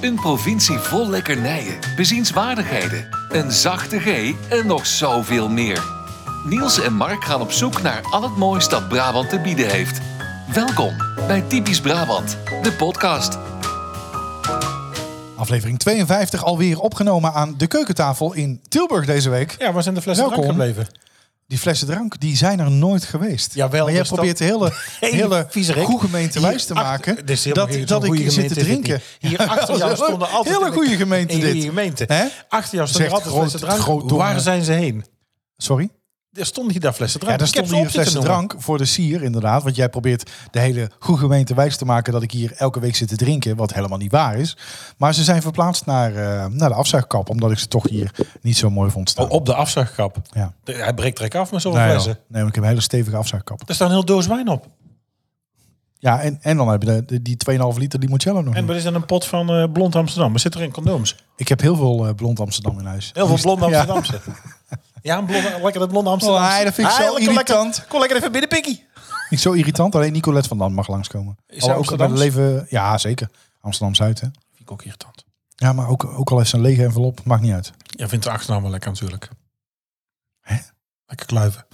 Een provincie vol lekkernijen, bezienswaardigheden, een zachte G en nog zoveel meer. Niels en Mark gaan op zoek naar al het moois dat Brabant te bieden heeft. Welkom bij Typisch Brabant, de podcast. Aflevering 52 alweer opgenomen aan de keukentafel in Tilburg deze week. Ja, waar zijn de flessen Welkom. drank gebleven? Die flessen drank, die zijn er nooit geweest. Jawel, maar jij is probeert de hele, Hele goede gemeente wijs te maken. achter- helemaal dat dat ik zit te drinken. Hier achter jou stonden altijd Hele goede gemeente dit. gemeente. Achter jou stonden altijd flessen drank. Waar zijn ze heen? Sorry? Er stonden hier daar flessen Ja, drank. Ik heb stonden hier flessen drank voor de sier inderdaad. Want jij probeert de hele goede gemeente wijs te maken dat ik hier elke week zit te drinken. Wat helemaal niet waar is. Maar ze zijn verplaatst naar, eh, naar de afzuigkap. Omdat ik ze toch hier niet zo mooi vond staan. Oh, op de afzuigkap. Ja. De- Hij breekt trek af met zoveel Nee, flessen. nee, want ik heb een hele stevige afzuigkap. Er staat een heel doos wijn op. Ja, en, en dan heb je de, die 2,5 liter limoncello nog. En wat is dan een pot van eh, blond Amsterdam? Er zit er in condooms. Ik heb heel veel eh, blond Amsterdam in huis. Heel veel Dus- blonde Ja. Ja, een blonde, lekker dat blonde Amsterdam. Oh, dat vind ik zo irritant. Lekker, kom lekker even binnen, Pikkie. Niet zo irritant. Alleen Nicolette van Dan mag langskomen. Is Al- ook bij de leven, ja, zeker. Amsterdam-Zuid, hè. Vind ik ook irritant. Ja, maar ook, ook al heeft ze een lege envelop, maakt niet uit. Jij vindt de achternaam wel lekker natuurlijk. Hè? Lekker kluiven.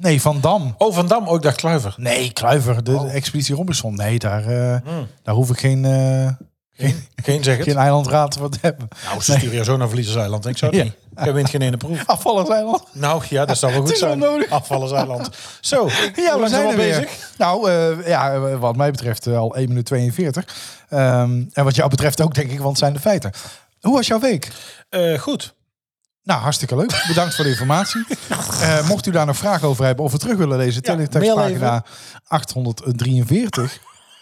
Nee, Van Dam. Oh, Van Dam, ook ik dacht kluiver. Nee, Kluiver, de, Oh. Expeditie Robinson. Nee, daar, eh, Mm. daar hoef ik geen, eh, Geen, geen zeg het. geen eilandraad voor te hebben. Nou, ze sturen jou zo naar Verliezerseiland. Ik zou het Ja. niet. Jij wint geen ene proef. Afvallerseiland. Nou ja, dat zou wel goed zijn. onnodig. Afvallerseiland. Zo, Ja, we zijn er weer. bezig. Nou, eh, ja, wat mij betreft al 1 minuut 42. Ehm, en wat jou betreft ook, denk ik, want het zijn de feiten. Hoe was jouw week? Goed. Nou, hartstikke leuk. Bedankt voor de informatie. Eh, mocht u daar nog vragen over hebben of we terug willen lezen, Ja, teletextpagina 843.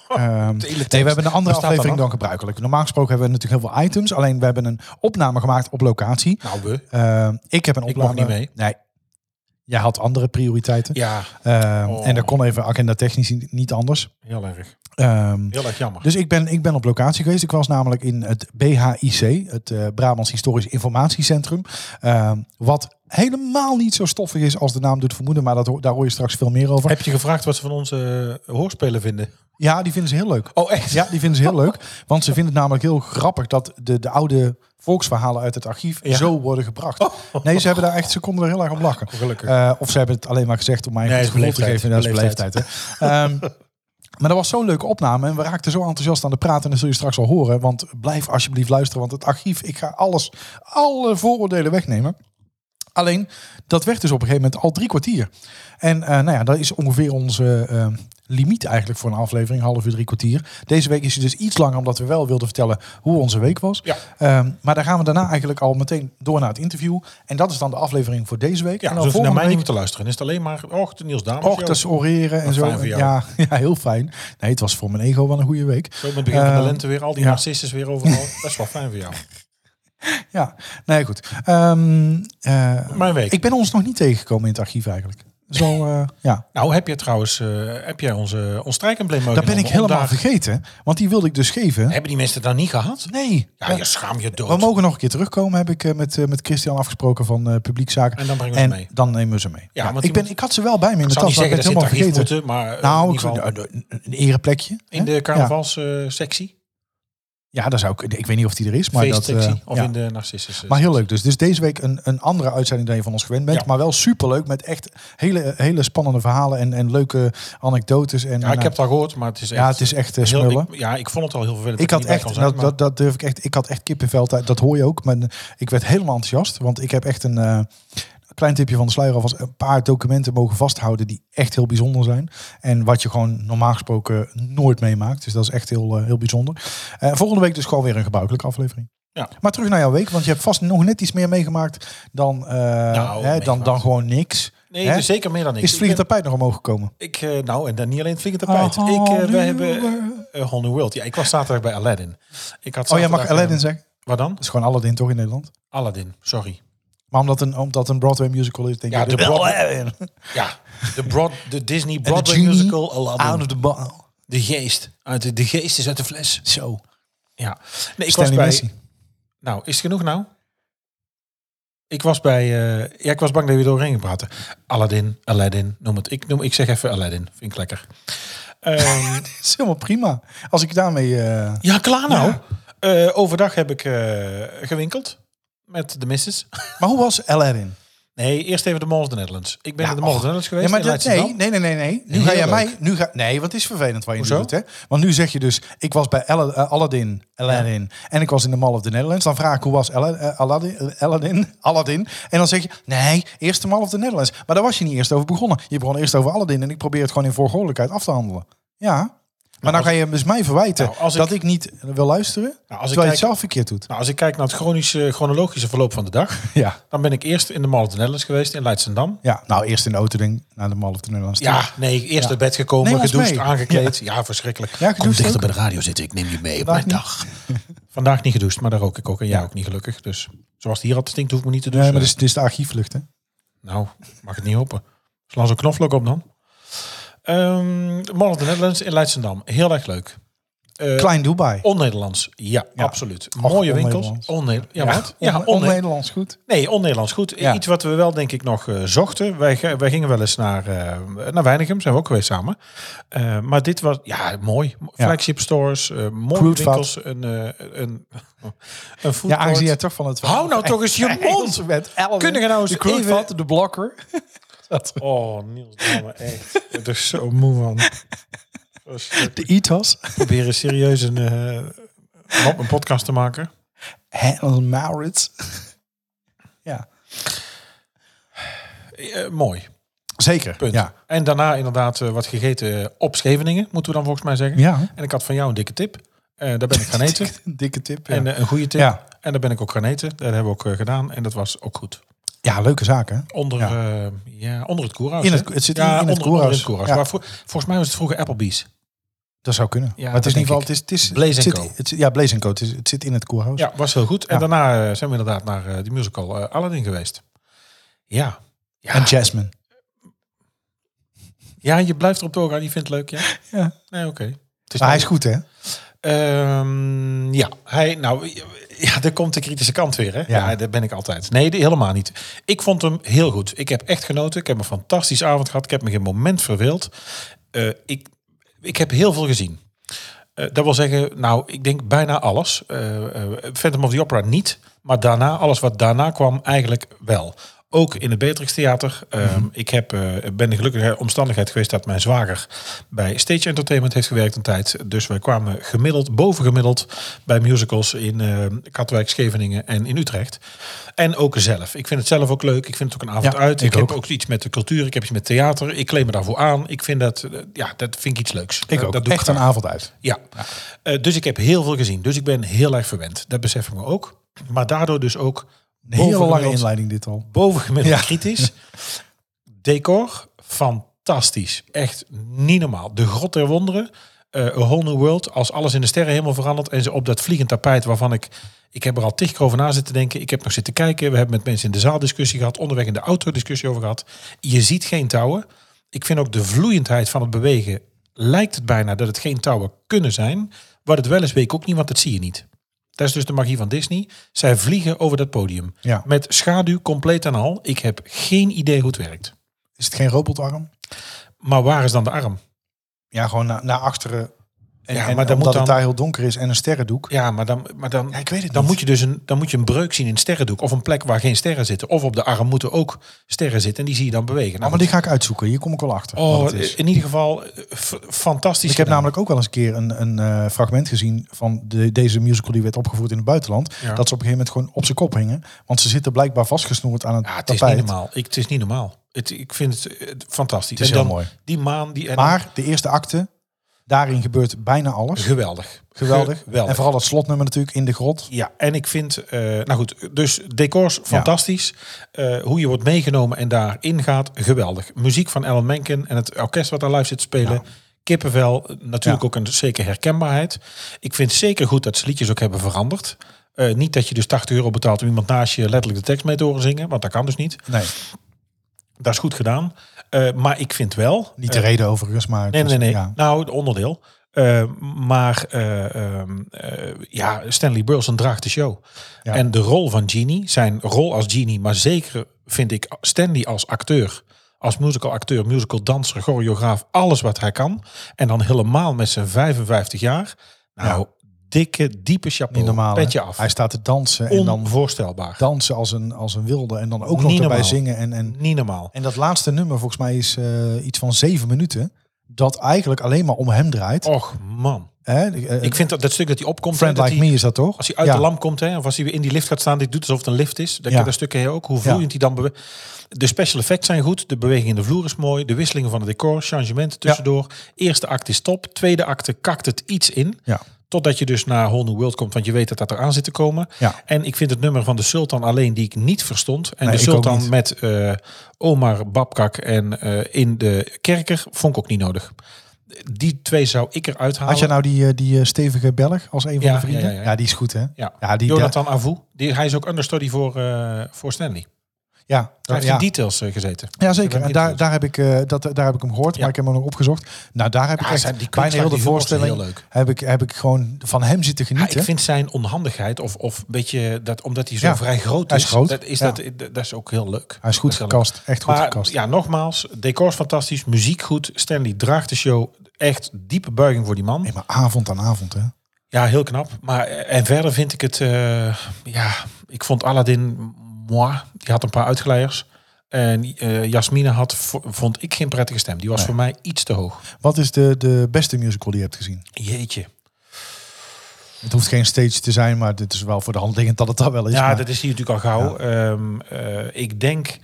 Ehm, nee, we hebben een andere aflevering dan? gebruikelijk. Normaal gesproken hebben we natuurlijk heel veel items. Alleen we hebben een opname gemaakt op locatie. Nou, we. Ehm, ik heb een Ik opname. mocht niet mee. Nee. Jij had andere prioriteiten. Ja, Ehm, Oh. En dat kon even agenda technisch niet anders. heel erg. Ehm, Heel erg jammer. dus ik ben, ik ben op locatie geweest. Ik was namelijk in het BHIC, het eh, Brabants Historisch Informatiecentrum. Ehm, wat helemaal niet zo stoffig is als de naam doet vermoeden. Maar dat, daar hoor je straks veel meer over. Heb je gevraagd wat ze van onze eh, hoorspelen vinden? Ja, die vinden ze heel leuk. Oh, echt? Ja, die vinden ze heel leuk. Want ze vinden het namelijk heel grappig dat de, de oude volksverhalen uit het archief Ja. zo worden gebracht. Nee, ze hebben daar echt, ze konden er heel erg om lachen. Gelukkig. Eh, of ze hebben het alleen maar gezegd om mij Nee, een goed gevoel te geven. Dat is beleefdheid. hè. Ehm, maar dat was zo'n leuke opname. En we raakten zo enthousiast aan de praten. En dat zul je straks al horen. Want blijf alsjeblieft luisteren. Want het archief, ik ga alles, alle vooroordelen wegnemen. Alleen, dat werd dus op een gegeven moment al drie kwartier. En eh, nou ja, dat is ongeveer onze eh, limiet eigenlijk voor een aflevering. Half uur, drie kwartier. Deze week is het dus iets langer, omdat we wel wilden vertellen hoe onze week was. Ja. Ehm, maar daar gaan we daarna eigenlijk al meteen door naar het interview. En dat is dan de aflevering voor deze week. Ja, en dus dan je naar mij niet week te luisteren. Is het alleen maar, och, de Niels Dames. Och, dat is oreren en zo. fijn voor jou. Ja, ja, heel fijn. Nee, het was voor mijn ego wel een goede week. Zo met het begin van de Eh, lente weer, al die ja. narcissus weer overal. dat is wel fijn voor jou. Ja, nee, goed. Ehm, eh, Mijn week. ik ben ons nog niet tegengekomen in het archief eigenlijk. Zo, eh, ja. Nou, heb je trouwens, eh, heb jij onze, ons strijkembleem Dat ben ik helemaal daar- vergeten. Want die wilde ik dus geven. Hebben die mensen dat niet gehad? Nee. Ja, je schaam je dood. We mogen nog een keer terugkomen, heb ik eh, met, met Christian afgesproken van eh publiekzaken. En dan brengen we ze mee. dan nemen we ze mee. Ja, want ik, ben, moet- ik had ze wel bij me in de tas, niet ik zeggen dat het helemaal vergeten. moeten, maar nou, in ieder geval een, een ereplekje. in hè? de carnavalssectie, Ja, daar zou ik. Ik weet niet of die er is, maar dat. eh, of ja. in de narcissus. Maar heel leuk dus. Dus deze week een, een andere uitzending dan je van ons gewend bent. Ja. Maar wel superleuk met echt hele, hele spannende verhalen en, en leuke anekdotes. En, Ja, ik heb het al gehoord, maar het is echt... ja, het is echt eh, heel- smullen. ik- ja, ik vond het al heel vervelend. Ik dat had echt, zijn, dat, maar- dat, dat durf ik echt, ik had echt kippenvel. tijd. Dat hoor je ook. Maar ik werd helemaal enthousiast. Want ik heb echt een eh, klein tipje van de sluier alvast een paar documenten mogen vasthouden die echt heel bijzonder zijn. En wat je gewoon normaal gesproken nooit meemaakt. Dus dat is echt heel, eh, heel bijzonder. Eh, volgende week dus gewoon weer een gebruikelijke aflevering. Ja. Maar terug naar jouw week, want je hebt vast nog net iets meer meegemaakt dan, eh, hè, dan, dan gewoon niks. Nee, dus zeker meer dan ik. Is het vliegend tapijt nog omhoog gekomen? Ik, nou, en dan niet alleen het vliegend tapijt. A ik, whole we hebben whole new world. Ja, ik was zaterdag bij Aladdin. Ik had Oh, jij mag Aladdin zeggen? Wat dan? Dat is gewoon Aladdin toch in Nederland? Aladdin, sorry. Maar omdat een, omdat een Broadway musical is, denk Ja, je... de Broadway-. Ja, de, broad, de Disney de Broadway musical Out Aladdin. of the bottle. De geest. Uit de, de geest is uit de fles. Zo. Ja. Nee, ik Stanley was bij... Messi. Nou, is het genoeg nou? Ik was bij... eh, ja, ik was bang dat we doorheen gaan praten. Aladdin, Aladdin, noem het. Ik, noem, ik zeg even Aladdin. Vind ik lekker. Ehm, Dat is helemaal prima. Als ik daarmee... eh, ja, klaar nou. Ja. Eh, overdag heb ik eh, gewinkeld met de missus. Maar hoe was LR in? Nee, eerst even de Mall of the Netherlands. Ik ben Ja, in de Mall of the Netherlands geweest Ja, maar dat, nee, nee, nee, nee, nee. Nu Heel ga jij leuk. mij... Nu ga, nee, wat is vervelend wat je nu doet, hè? Want nu zeg je dus, ik was bij Al- eh, Aladdin, Aladdin, en ik was in de Mall of the Netherlands. Dan vraag ik, hoe was eh, Aladdin, eh, Aladdin, Aladdin? En dan zeg je, nee, eerst de Mall of the Netherlands. Maar daar was je niet eerst over begonnen. Je begon eerst over Aladdin en ik probeer het gewoon in volgordelijkheid af te handelen. Ja, maar dan ga je dus mij verwijten Nou, als ik- dat ik niet wil luisteren, Nou, als ik je het kijk- zelf verkeerd doet. Nou, als ik kijk naar het chronische, chronologische verloop van de dag, Ja. dan ben ik eerst in de Mall of the Netherlands geweest in Leidschendam. Ja, nou eerst in de naar de Mall of the Netherlands. Ja, nee, eerst Ja. uit bed gekomen, ons gedoucht, mee. aangekleed. Ja, verschrikkelijk. Ja, Kom dichter ook? bij de radio zitten, ik neem je mee op Vandaag mijn niet? dag. Vandaag niet gedoucht, maar daar rook ik ook. En jij Ja. ook niet gelukkig. Dus zoals het hier altijd stinkt, hoef ik me niet te Nee, douchen. maar dit is, dit is de archiefvlucht, hè? Nou, mag het niet hopen. Sla zo'n knoflook op dan. Ehm de Mall of the Netherlands in Leidschendam. Heel erg leuk. Eh, Klein Dubai. On-Nederlands. Ja, Ja. absoluut. Och, Mooie winkels. on-Nederlands. On ja, wat? Ja, on, on Nederlands goed. Nee, on-Nederlands goed. Ja. Iets wat we wel denk ik nog eh, zochten. Wij, wij gingen wel eens naar, eh naar Weinigem, zijn we ook geweest samen. Maar dit was, ja, mooi. Ja. Flagship stores, mooie Crudevat. winkels. Een, een, een food Ja, aangezien jij toch van het... Hou nou toch eens je mond! Met Kunnen we nou eens de even- de blokker. Dat- Oh, Niels, dame, echt. Het is zo moe van. De ITAS. Proberen serieus een, eh, op een podcast te maken. Hans Maurits. Ja, Eh, mooi, zeker. punt. Ja. En daarna inderdaad eh, wat gegeten op Scheveningen, moeten we dan volgens mij zeggen. ja. En ik had van jou een dikke tip. Eh, daar ben ik gaan eten. Dikke tip. Ja, En eh, een goede tip. Ja. En daar ben ik ook gaan eten. Dat hebben we ook eh, gedaan. En dat was ook goed. Ja leuke zaak, hè? Onder, Ja. ja. ja, onder het koerhuis. In het- zit ja, in- in het onder, koerhuis. onder het koerhuis. Ja. Maar voor- volgens mij was het vroeger Applebee's. Dat zou kunnen. Ja, maar het is in ieder geval... Het is, het is, Blaze het zit, het ja, Blaze Co. Het, is, het zit in het koerhuis. Ja, was heel goed. En daarna eh, zijn we inderdaad naar eh, die musical eh, Aladdin geweest. Ja. En Jasmine. ja, je blijft erop doorgaan. Je vindt het leuk, ja? Ja. Nee, oké. Maar hij is goed, hè? Ehm, ja, hij, nou, ja, daar komt de kritische kant weer, hè? Ja, Ja. daar ben ik altijd. Nee, helemaal niet. Ik vond hem heel goed. Ik heb echt genoten. Ik heb een fantastische avond gehad. Ik heb me geen moment verveeld. Eh, ik, ik heb heel veel gezien. Eh, dat wil zeggen, nou, ik denk bijna alles. Eh, Phantom of the Opera niet, maar daarna, alles wat daarna kwam, eigenlijk wel. Ook in het Beatrix Theater. Ehm, Ik heb, eh, ben de gelukkige omstandigheid geweest dat mijn zwager bij Stage Entertainment heeft gewerkt een tijd. Dus wij kwamen gemiddeld, bovengemiddeld, bij musicals in eh Katwijk, Scheveningen en in Utrecht. En ook zelf. Ik vind het zelf ook leuk. Ik vind het ook een avond Ja, uit. Ik, ik heb ook. ook iets met de cultuur. Ik heb iets met theater. Ik kleed me daarvoor aan. Ik vind dat, eh, ja, dat vind ik iets leuks. Ik ook. Dat doe ik Echt een graag. avond uit. Ja. Dus ik heb heel veel gezien. Dus ik ben heel erg verwend. Dat besef ik me ook. Maar daardoor dus ook Een hele lange inleiding dit al. bovengemiddeld Ja. kritisch. Decor, fantastisch. Echt niet normaal. De grot der wonderen. eh, A Whole New World. Als alles in de sterrenhemel verandert. En ze op dat vliegend tapijt waarvan ik... Ik heb er al tig keer over na zitten denken. Ik heb nog zitten kijken. We hebben met mensen in de zaal discussie gehad. Onderweg in de auto discussie over gehad. Je ziet geen touwen. Ik vind ook de vloeiendheid van het bewegen. Lijkt het bijna dat het geen touwen kunnen zijn. Wat het wel is, weet ik ook niet, want dat zie je niet. Dat is dus de magie van Disney. Zij vliegen over dat podium. Ja. Met schaduw compleet en al. Ik heb geen idee hoe het werkt. Is het geen robotarm? Maar waar is dan de arm? Ja, gewoon naar, naar achteren. En, Ja, en maar dan omdat moet het dan- daar heel donker is en een sterrendoek. Ja, maar dan, maar dan, Ja, ik weet het dan niet. moet je dus een, dan moet je een breuk zien in een sterrendoek. Of een plek waar geen sterren zitten. Of op de arm moeten ook sterren zitten. En die zie je dan bewegen. Oh, Nou, maar die ga ik uitzoeken. Hier kom ik wel achter. oh, wat het is. in ieder geval eh, fantastisch. Ik heb namelijk ook wel eens een keer een, een eh, fragment gezien van de, deze musical die werd opgevoerd in het buitenland. Ja. Dat ze op een gegeven moment gewoon op zijn kop hingen. Want ze zitten blijkbaar vastgesnoerd aan het Ja, het is tapijt. niet normaal. Ik, het is niet normaal. Het, ik vind het eh, fantastisch. Het is en dan heel mooi. die maan. Die, en dan- Maar de eerste acte, daarin gebeurt bijna alles. geweldig. Geweldig. geweldig. En vooral dat slotnummer natuurlijk in de grot. Ja, en ik vind, eh, nou goed, dus decors fantastisch. Eh, hoe je wordt meegenomen en daarin gaat, geweldig. Muziek van Alan Menken en het orkest wat daar live zit te spelen. Kippenvel, natuurlijk Ja. ook een zekere herkenbaarheid. Ik vind zeker goed dat ze liedjes ook hebben veranderd. Eh, niet dat je dus 80 euro betaalt om iemand naast je letterlijk de tekst mee te horen zingen, want dat kan dus niet. Nee, Dat is goed gedaan. Eh, maar ik vind wel, niet de reden overigens, maar... Nee, was- nee, nee. Ja. Nou, het onderdeel. Eh, maar eh, ehm, eh, ja, Stanley Burleson draagt de show. Ja. En de rol van Genie, zijn rol als Genie, maar zeker vind ik Stanley als acteur, als musical acteur, musical danser, choreograaf, alles wat hij kan. En dan helemaal met zijn 55 jaar. Nou, dikke, diepe chapeau. Niet normaal. Petje af. Hij staat te dansen en dan Onvoorstelbaar. dansen als een, als een wilde. En dan ook nog erbij zingen. En, en, Niet normaal. en dat laatste nummer volgens mij is eh, iets van zeven minuten. Dat eigenlijk alleen maar om hem draait. Och man. Hè? Eh, Ik vind dat, dat stuk dat hij opkomt. Friend Like Me is dat toch? Als hij uit Ja. de lamp komt, hè, of als hij weer in die lift gaat staan, dit doet alsof het een lift is. Dat, Ja. dat stuk ook. Hoe vloeiend hij dan beweegt. De special effects zijn goed. De beweging in de vloer is mooi. De wisselingen van het decor, changementen tussendoor. Eerste acte is top. Tweede acte kakt het iets in. Ja. Totdat je dus naar Whole New World komt, want je weet dat dat eraan zit te komen. Ja. En ik vind het nummer van de Sultan alleen, die ik niet verstond. En Nee, de Sultan met eh, Omar Babkak en eh, in de kerker vond ik ook niet nodig. Die twee zou ik eruit halen. Had je nou die, eh, die stevige Belg als een van Ja, de vrienden? ja, die is goed hè? Ja, Ja, die, Jonathan Avu. Die, hij is ook understudy voor, eh, voor Stanley. Ja, Hij heeft ja. in details eh, gezeten. Ja, zeker. En daar, daar, heb ik, eh, dat, daar heb ik hem gehoord, Ja. maar ik heb hem nog opgezocht. Nou, daar heb ik echt die bijna heel de voorstelling heel leuk. heb ik, heb ik gewoon van hem zitten genieten. ik vind zijn onhandigheid, of, of beetje dat, omdat hij zo vrij groot is, is groot. Dat, is dat, dat is ook heel leuk. Hij is goed gekast, echt goed Maar gekast. ja, nogmaals, decor is fantastisch, muziek goed. Stanley draagt de show. Echt diepe buiging voor die man. Nee, maar avond aan avond, hè? Ja, heel knap. Maar eh, en verder vind ik het, ja, ik vond Aladdin, moi, die had een paar uitglijers. En eh Jasmine had, vo- vond ik geen prettige stem. Die was voor mij iets te hoog. Wat is de, de beste musical die je hebt gezien? Jeetje. Het hoeft geen stage te zijn, maar dit is wel voor de hand liggend dat het dat wel is. Ja, maar- dat is hier natuurlijk al gauw. Ehm, eh, ik denk,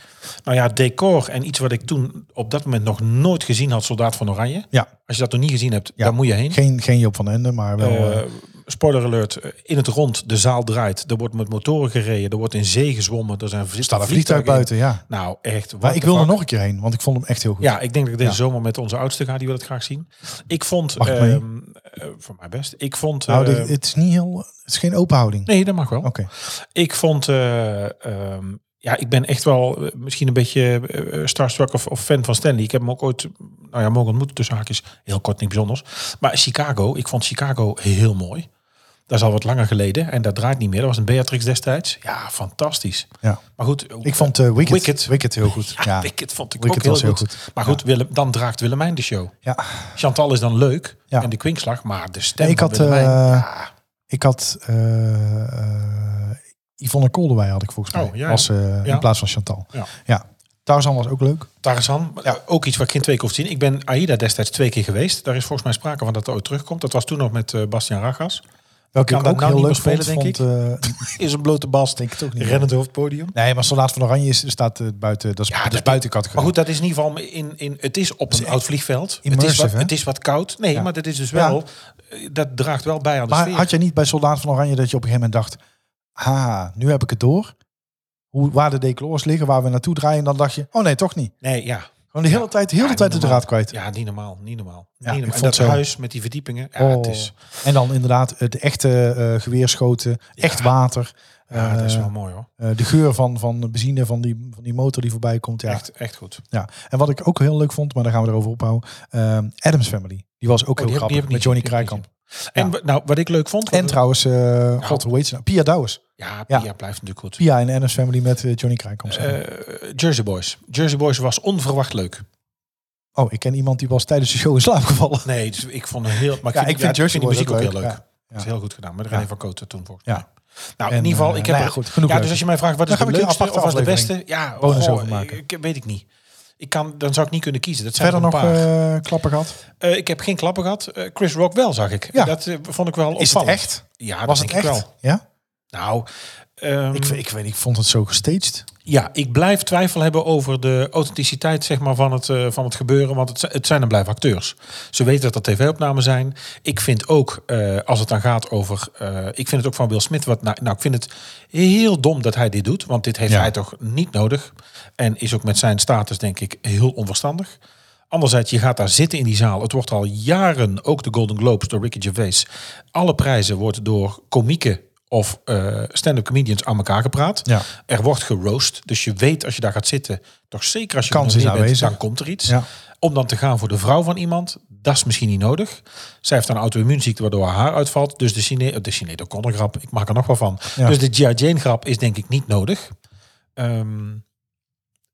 nou ja, decor en iets wat ik toen op dat moment nog nooit gezien had, Soldaat van Oranje. ja. Als je dat nog niet gezien hebt, Ja. dan moet je heen. Geen, geen Job van Ende, maar wel... Eh, spoiler alert, eh, in het rond, de zaal draait. Er wordt met motoren gereden, er wordt in zee gezwommen. Er zijn staat een vliegtuig buiten, ja. Nou, echt. Maar ik wil er nog een keer heen, want ik vond hem echt heel goed. Ja, ik denk dat ik deze Ja. zomer met onze oudste ga. Die wil het graag zien. Ik vond, Mag ik ehm, eh, voor mij best. Ik vond, nou, dit- het is niet heel... Het is geen open houding. nee, dat mag wel. Oké. Ik vond, ehm, ja, ik ben echt wel misschien een beetje starstruck of, of fan van Stanley. Ik heb hem ook ooit, nou ja, mogen ontmoeten tussen haakjes. Heel kort, niet bijzonders. Maar Chicago, ik vond Chicago heel mooi. Dat is al wat langer geleden en dat draait niet meer. Dat was een Beatrix destijds. Ja, fantastisch. Ja. Maar goed, Ik vond eh, Wicked, Wicked. Wicked. heel goed. ja, Ja, Wicked vond ik Wicked ook heel was heel goed. goed. Maar goed, Willem, dan draagt Willemijn de show. ja. Chantal is dan leuk Ja. en de kwinkslag, maar de stem Nee, ik had, Willemijn, eh, Ik had uh, Yvonne Koldewij had ik volgens mij. Oh, eh, ja. In plaats van Chantal. Ja. Tarzan was ook leuk. Tarzan, ja. ook iets wat ik geen twee keer hoef te zien. Ik ben Aida destijds twee keer geweest. Daar is volgens mij sprake van dat het ooit terugkomt. Dat was toen nog met eh, Bastiaan Ragas. Welke kan ik dat ook nou heel leuk spelen, denk vond, eh, Is een blote bast. denk het ook niet. Rennend over het podium. Nee, maar Soldaat van Oranje is, staat eh, buiten. Dat is, Ja, dat is dat- buiten categorie. Maar goed, dat is in ieder geval in, in het is op een oud vliegveld. Het is, wat, het is wat koud. Nee, Ja. maar dat is dus wel. eh, Dat draagt wel bij aan de maar sfeer. had je niet bij Soldaat van Oranje dat je op een gegeven moment dacht... Ha, nu heb ik het door. Hoe, waar de decors liggen, waar we naartoe draaien. En dan dacht je, oh nee, toch niet. Nee, ja. Gewoon de hele tijd, de hele tijd de draad kwijt. Ja, niet normaal. Niet normaal. Niet normaal. En dat huis met die verdiepingen. Ja, Oh. het is, En dan inderdaad het echte eh, geweerschoten, echt water. ja, dat is Eh, wel mooi hoor. eh, de geur van, van de benzine van die, van die motor die voorbij komt. Ja. Echt, echt goed. ja. En wat ik ook heel leuk vond, maar daar gaan we erover ophouden. eh, Adams Family. Die was ook Oh, heel grappig. Met Johnny Krijkamp. En Ja. nou, wat ik leuk vond. En trouwens, eh God, hoe heet ze nou? Pia Douwes. Ja, Ja. Pia blijft natuurlijk goed. Pia en Adams Family met eh, Johnny samen. Eh, Jersey Boys. Jersey Boys was onverwacht leuk. oh, ik ken iemand die was tijdens de show in slaap gevallen. Nee, dus ik vond het heel. Maar Ja, ik vind Jersey Boys muziek ook ook heel leuk. Dat is heel goed gedaan. Met René van Koten toen volgens Ja. mij. Nou, En, in ieder geval, ik heb nou er- goed, genoeg Ja, dus als je mij vraagt wat is de leukste of was de beste? Ja, bonus over maken. Ik, ik- weet ik niet. Ik kan, dan zou ik niet kunnen kiezen. Dat zijn Verder er nog een paar. eh, klappen gehad? Eh, ik heb geen klappen gehad. Eh, Chris Rock wel, zag ik. Ja. Dat vond ik wel Is het opvallend. echt? Ja, dat Was het echt? ik wel. Ja? Nou, ehm, Ik, ik weet, ik vond het zo gestaged. Ja, ik blijf twijfel hebben over de authenticiteit zeg maar, van, het, van het gebeuren. Want het, het zijn en blijven acteurs. Ze weten dat dat tv-opnamen zijn. Ik vind ook, als het dan gaat over... ik vind het ook van Will Smith. Wat, nou, nou, ik vind het heel dom dat hij dit doet. Want dit heeft Ja. hij toch niet nodig. En is ook met zijn status denk ik heel onverstandig. Anderzijds, je gaat daar zitten in die zaal. Het wordt al jaren, ook de Golden Globes door Ricky Gervais. Alle prijzen worden door komieken of eh, stand-up comedians aan elkaar gepraat. Ja. Er wordt geroost. Dus je weet als je daar gaat zitten, toch zeker als je Kans is bent, dan komt er iets. Ja. Om dan te gaan voor de vrouw van iemand, dat is misschien niet nodig. Zij heeft een auto-immuunziekte waardoor haar haar uitvalt. Dus de Cine, de Cine de grap, ik maak er nog wel van. Ja. Dus de G.I. Jane grap is denk ik niet nodig. Ehm,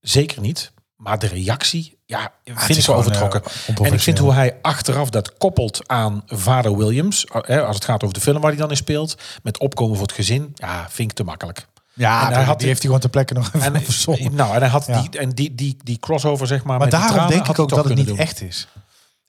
zeker niet. Maar de reactie, ja, vind ik zo overtrokken. eh, en ik vind hoe hij achteraf dat koppelt aan vader Williams. eh, als het gaat over de film waar hij dan in speelt. Met opkomen voor het gezin. Ja, vind ik te makkelijk. Ja, hij die had- die heeft hij gewoon ter plekke nog even En, verzonnen. nou, en hij had Ja. die, en die, die, die crossover, zeg maar. Maar met daarom tranen denk ik ook dat het niet doen. echt is.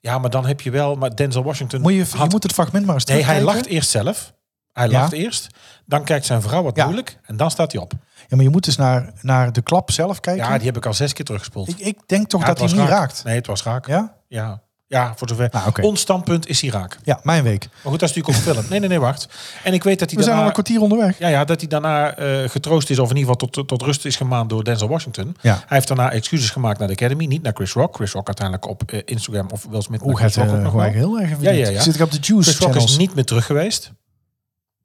Ja, maar dan heb je wel. Maar Denzel Washington. Moet je, je moet het fragment maar eens nee, hij lacht eerst zelf. Hij Ja. lacht eerst. Dan kijkt zijn vrouw wat Ja. moeilijk. En dan staat hij op. Maar je moet dus naar, naar de klap zelf kijken. Ja, die heb ik al zes keer teruggespoeld. ik, ik denk toch Ja, dat hij niet raak. raakt. Nee, het was raak. Ja, Ja? ja. voor zover. Nou, oké. Ons standpunt is hij raak. Ja, mijn week. Maar goed, dat is natuurlijk ook een film. Nee, nee, nee, wacht. En ik weet dat hij We zijn al daarna... een kwartier onderweg. Ja, ja, dat hij daarna eh, getroost is, of in ieder geval tot, tot rust is gemaand door Denzel Washington. Ja. Hij heeft daarna excuses gemaakt naar de Academy, niet naar Chris Rock. Chris Rock uiteindelijk op eh, Instagram of Will Smith. Hoe Chris gaat het nog gewoon wel. heel erg Ja, ja, ja. Zit ik op de Juice Chris Rock channels. is niet meer terug geweest.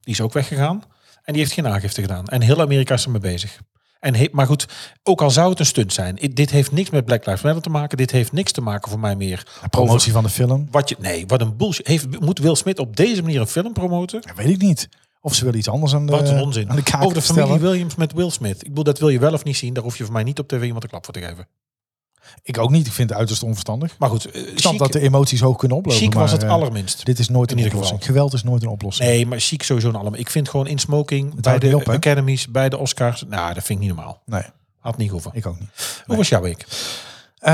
Die is ook weggegaan. En die heeft geen aangifte gedaan. En heel Amerika is ermee bezig. En he- maar goed, ook al zou het een stunt zijn. Dit heeft niks met Black Lives Matter te maken. Dit heeft niks te maken voor mij meer. De promotie van de film. Wat je, nee, wat een bullshit. Heeft, moet Will Smith op deze manier een film promoten? Ja, weet ik niet. Of ze willen iets anders aan de, Wat een onzin. aan de kaak Over de familie. Williams met Will Smith. Ik bedoel, dat wil je wel of niet zien. Daar hoef je voor mij niet op tv iemand een klap voor te geven. Ik ook niet. Ik vind het uiterst onverstandig. Maar goed, eh, Ik snap chic, dat de emoties hoog kunnen oplopen. chic was maar, het eh, allerminst. Dit is nooit In een oplossing. geval. Geweld is nooit een oplossing. Nee, maar chic sowieso allemaal. Ik vind gewoon in smoking bij de op, academies, bij de Oscars. Nou, dat vind ik niet normaal. Nee, Had niet hoeven. ik ook niet. Hoe was jouw week? Eh,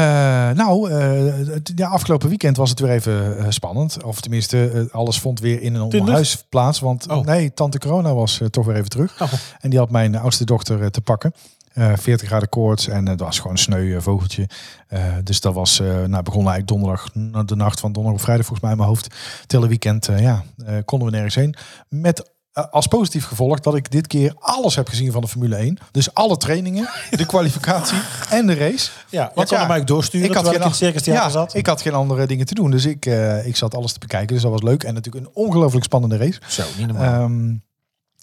nou, het ja, afgelopen weekend was het weer even spannend. Of tenminste, alles vond weer in een Tinder? onderhuis plaats. Want Oh. nee, tante corona was toch weer even terug. Oh. En die had mijn oudste dochter te pakken. Eh 40 graden koorts en het was gewoon een sneu eh, vogeltje. Eh, dus dat was, eh nou, begon eigenlijk donderdag, de nacht van donderdag op vrijdag volgens mij in mijn hoofd. Het hele weekend, eh, ja, eh, konden we nergens heen. Met eh, als positief gevolg dat ik dit keer alles heb gezien van de Formule 1. Dus alle trainingen, de kwalificatie en de race. Ja, Want kon ja, hem eigenlijk doorsturen ik had terwijl ik in het circus theater ja, zat. ik had geen andere dingen te doen. Dus ik, eh, ik zat alles te bekijken. Dus dat was leuk. En natuurlijk een ongelooflijk spannende race. Zo, niet normaal. Ehm,